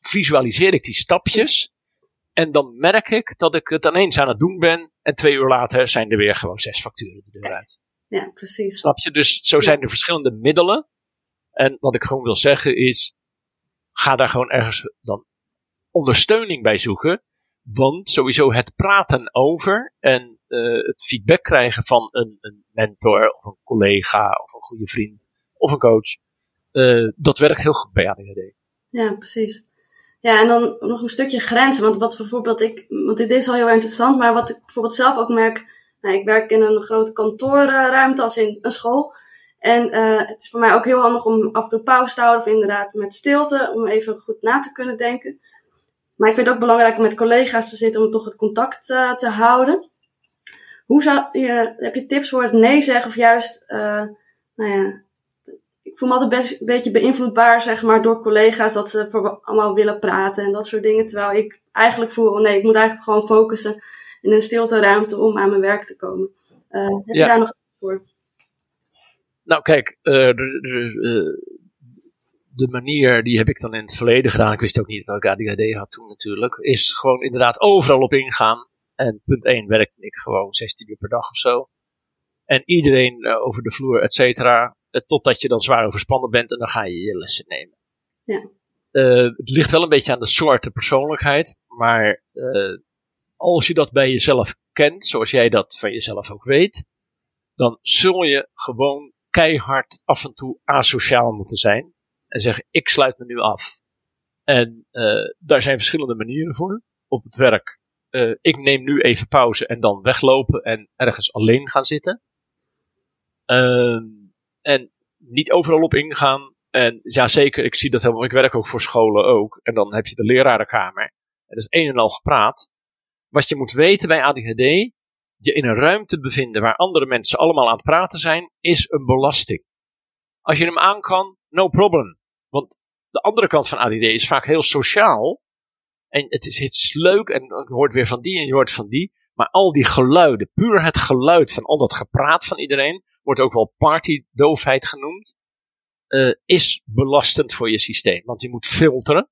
visualiseer ik die stapjes. En dan merk ik dat ik het ineens aan het doen ben. En twee uur later zijn er weer gewoon zes facturen de deur uit. Ja, precies. Snap je? Dus zo zijn er verschillende middelen. En wat ik gewoon wil zeggen is. Ga daar gewoon ergens dan ondersteuning bij zoeken. Want sowieso het praten over en uh, het feedback krijgen van een, een, mentor of een collega of een goede vriend of een coach. Uh, dat werkt heel goed bij ADHD. Ja, precies. Ja, en dan nog een stukje grenzen. Want wat bijvoorbeeld ik, want dit is al heel interessant, maar wat ik bijvoorbeeld zelf ook merk. Nou, ik werk in een grote kantoorruimte als in een school. En uh, het is voor mij ook heel handig om af en toe pauze te houden of inderdaad met stilte, om even goed na te kunnen denken. Maar ik vind het ook belangrijk om met collega's te zitten om toch het contact te houden. Hoe zou je, heb je tips voor het nee zeggen of juist, uh, nou ja, ik voel me altijd best een beetje beïnvloedbaar, zeg maar, door collega's dat ze voor allemaal willen praten en dat soort dingen. Terwijl ik eigenlijk voel, oh nee, ik moet eigenlijk gewoon focussen in een stilte ruimte om aan mijn werk te komen. Uh, heb je daar nog voor? Nou, kijk, uh, de, de, de, manier die heb ik dan in het verleden gedaan. Ik wist ook niet dat ik ADHD had toen natuurlijk. Is gewoon inderdaad overal op ingaan. En punt 1 werkte ik gewoon 16 uur per dag of zo. En iedereen uh, over de vloer, et cetera. Uh, totdat je dan zwaar overspannen bent en dan ga je je lessen nemen. Ja. Uh, het ligt wel een beetje aan de soorten persoonlijkheid. Maar als je dat bij jezelf kent, zoals jij dat van jezelf ook weet. Dan zul je gewoon keihard af en toe asociaal moeten zijn. En zeggen, ik sluit me nu af. En daar zijn verschillende manieren voor. Op het werk uh, ik neem nu even pauze en dan weglopen en ergens alleen gaan zitten. Uh, en niet overal op ingaan. En ja, zeker, ik zie dat helemaal. Ik werk ook voor scholen ook. En dan heb je de lerarenkamer. En dat is een en al gepraat. Wat je moet weten bij ADHD, je in een ruimte bevinden waar andere mensen allemaal aan het praten zijn, is een belasting. Als je hem aan kan, no problem. Want de andere kant van ADD is vaak heel sociaal. En het is leuk en je hoort weer van die en je hoort van die. Maar al die geluiden, puur het geluid van al dat gepraat van iedereen, wordt ook wel partydoofheid genoemd, uh, is belastend voor je systeem. Want je moet filteren.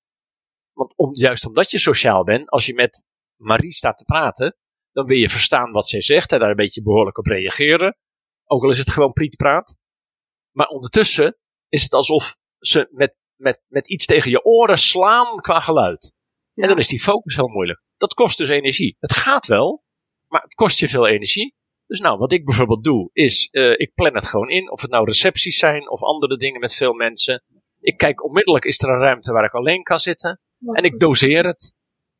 Want om, juist omdat je sociaal bent, als je met Marie staat te praten, dan wil je verstaan wat zij zegt en daar een beetje behoorlijk op reageren. Ook al is het gewoon prietpraat. Maar ondertussen is het alsof ze met, met, met iets tegen je oren slaan qua geluid. En dan is die focus heel moeilijk. Dat kost dus energie. Het gaat wel, maar het kost je veel energie. Dus nou, wat ik bijvoorbeeld doe, is uh, ik plan het gewoon in. Of het nou recepties zijn of andere dingen met veel mensen. Ik kijk onmiddellijk, is er een ruimte waar ik alleen kan zitten? en ik doseer het.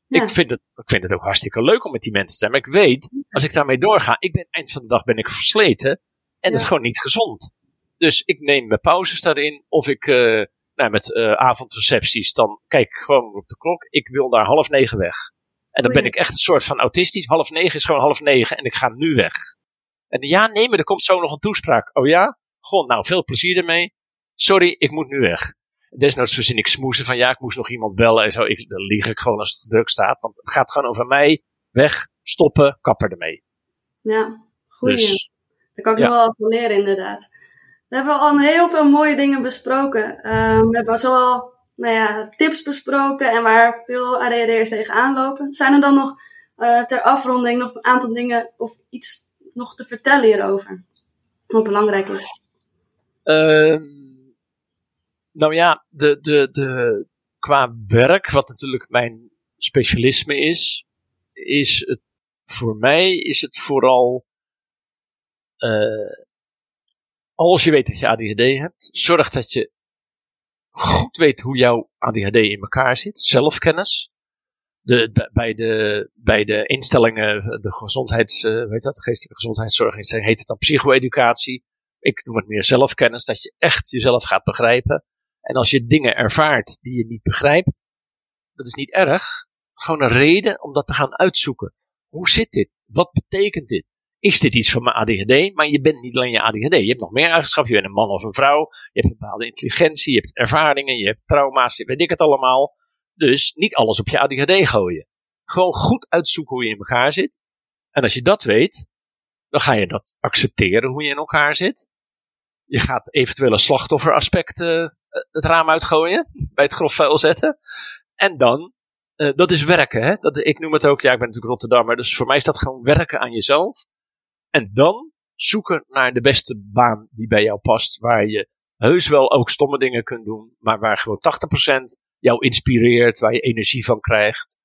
Ja. Ik, vind het. Ik vind het ook hartstikke leuk om met die mensen te zijn. Maar ik weet, als ik daarmee doorga, ik ben eind van de dag ben ik versleten. En ja. dat is gewoon niet gezond. Dus ik neem mijn pauzes daarin. Of ik, uh, nou, met uh, avondrecepties, dan kijk ik gewoon op de klok. Ik wil daar half negen weg. En dan oh, ben ik echt een soort van autistisch. Half negen is gewoon half negen en ik ga nu weg. En ja, nee, maar er komt zo nog een toespraak. Oh ja? Gewoon, nou, veel plezier ermee. Sorry, ik moet nu weg. Desnoods verzin ik smoesen van ja, ik moest nog iemand bellen en zo. Ik, dan lieg ik gewoon als het druk staat. Want het gaat gewoon over mij Weg, stoppen, kapper ermee. Ja, goeie. Dus, Daar kan ik ja. nog wel van leren, inderdaad. We hebben al heel veel mooie dingen besproken. Ehm, we hebben zowel nou ja, tips besproken en waar veel ADHD'ers tegenaan lopen. Zijn er dan nog eh, ter afronding nog een aantal dingen of iets nog te vertellen hierover? Wat belangrijk is. Ehm, nou ja, de, de, de, qua werk, wat natuurlijk mijn specialisme is, is het voor mij is het vooral eh, als je weet dat je ADHD hebt, zorg dat je goed weet hoe jouw ADHD in elkaar zit, zelfkennis. De, bij, de, bij de instellingen, de gezondheids, eh, weet dat, geestelijke gezondheidszorginstelling heet het dan psycho-educatie. Ik noem het meer zelfkennis, dat je echt jezelf gaat begrijpen. En als je dingen ervaart die je niet begrijpt, dat is niet erg. Gewoon een reden om dat te gaan uitzoeken. Hoe zit dit? Wat betekent dit? Is dit iets van mijn ADHD? Maar je bent niet alleen je ADHD. Je hebt nog meer eigenschappen. Je bent een man of een vrouw. Je hebt een bepaalde intelligentie. Je hebt ervaringen. Je hebt trauma's. Weet ik het allemaal. Dus niet alles op je ADHD gooien. Gewoon goed uitzoeken hoe je in elkaar zit. En als je dat weet, dan ga je dat accepteren hoe je in elkaar zit. Je gaat eventuele slachtofferaspecten eh, het raam uitgooien. Bij het grof vuil zetten. En dan, eh, dat is werken. Hè? Dat, ik noem het ook, ja, ik ben natuurlijk Rotterdammer. Dus voor mij is dat gewoon werken aan jezelf. En dan zoeken naar de beste baan die bij jou past. Waar je heus wel ook stomme dingen kunt doen. Maar waar gewoon 80% jou inspireert. Waar je energie van krijgt.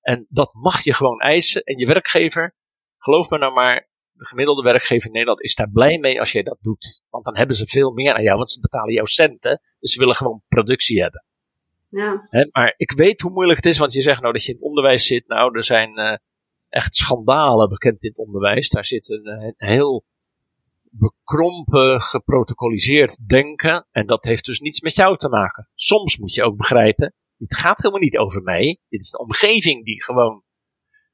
En dat mag je gewoon eisen. En je werkgever, geloof me nou maar, de gemiddelde werkgever in Nederland is daar blij mee als jij dat doet. Want dan hebben ze veel meer aan jou, want ze betalen jou centen. Dus ze willen gewoon productie hebben. Ja, maar ik weet hoe moeilijk het is, want je zegt nou dat je in het onderwijs zit. Nou, er zijn eh, echt schandalen bekend in het onderwijs. Daar zit een, eh, een heel bekrompen, geprotocoliseerd denken. En dat heeft dus niets met jou te maken. Soms moet je ook begrijpen, dit gaat helemaal niet over mij. Dit is de omgeving die gewoon.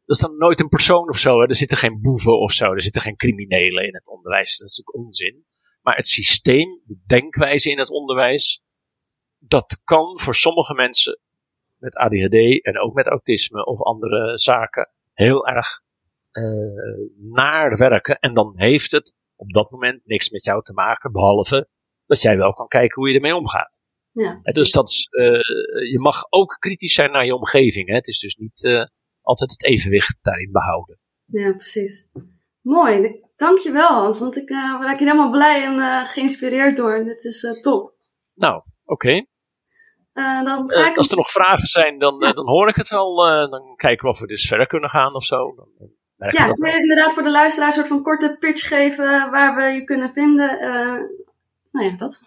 Dat is dan nooit een persoon of zo. Hè. Er zitten geen boeven of zo. Er zitten geen criminelen in het onderwijs. Dat is natuurlijk onzin. Maar het systeem, de denkwijze in het onderwijs, dat kan voor sommige mensen met ADHD en ook met autisme of andere zaken heel erg eh, naar werken. En dan heeft het op dat moment niks met jou te maken, behalve dat jij wel kan kijken hoe je ermee omgaat. ja. En dus dat is, eh, je mag ook kritisch zijn naar je omgeving. Hè? Het is dus niet eh, altijd het evenwicht daarin behouden. Ja, precies. Mooi. Dankjewel Hans, want ik raak hier helemaal blij en geïnspireerd door. Dit is top. Nou, oké. Eh, dan Eh, ga ik... als er nog vragen zijn, dan, eh, dan hoor ik het wel. dan kijken we of we dus verder kunnen gaan of zo. Dan, Ja, ik wil inderdaad voor de luisteraar een soort van korte pitch geven waar we je kunnen vinden. Nou ja, dat.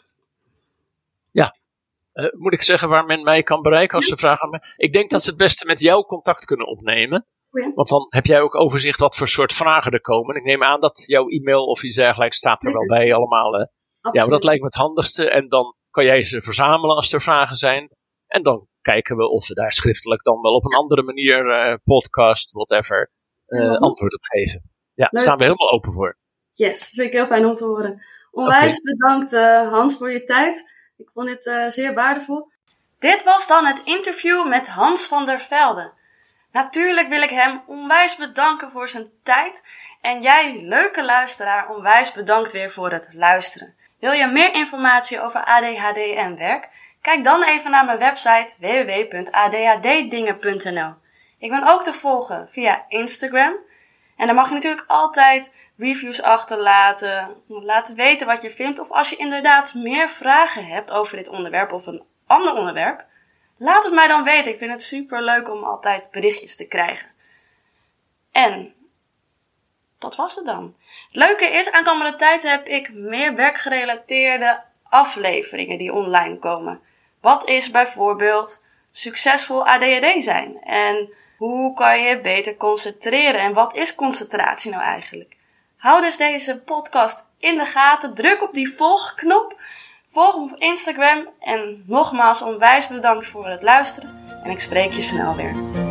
Eh, moet ik zeggen waar men mij kan bereiken als ze vragen aan mij? Ik denk dat ze het beste met jou contact kunnen opnemen. Goeie. Want dan heb jij ook overzicht wat voor soort vragen er komen. Ik neem aan dat jouw e-mail of iets dergelijks staat er wel bij allemaal. Hè? Ja, maar dat lijkt me het handigste. En dan kan jij ze verzamelen als er vragen zijn. En dan kijken we of we daar schriftelijk dan wel op een andere manier, eh, podcast, whatever, goed. antwoord op geven. Ja, daar staan we helemaal open voor. Yes, dat vind ik heel fijn om te horen. Onwijs bedankt eh, Hans voor je tijd. Ik vond eh, zeer waardevol. Dit was dan het interview met Hans van der Velde. Natuurlijk wil ik hem onwijs bedanken voor zijn tijd. En jij, leuke luisteraar, onwijs bedankt weer voor het luisteren. Wil je meer informatie over ADHD en werk? Kijk dan even naar mijn website www.adhddingen.nl. Ik ben ook te volgen via Instagram. En dan mag je natuurlijk altijd reviews achterlaten, laten weten wat je vindt. Of als je inderdaad meer vragen hebt over dit onderwerp of een ander onderwerp, laat het mij dan weten. Ik vind het super leuk om altijd berichtjes te krijgen. En dat was het dan. Het leuke is, aankomende tijd heb ik meer werkgerelateerde afleveringen die online komen. Wat is bijvoorbeeld succesvol ADHD zijn? En hoe kan je beter concentreren? En wat is concentratie nou eigenlijk? Hou dus deze podcast in de gaten. Druk op die volgknop. Volg me op Instagram. En nogmaals onwijs bedankt voor het luisteren. En ik spreek je snel weer.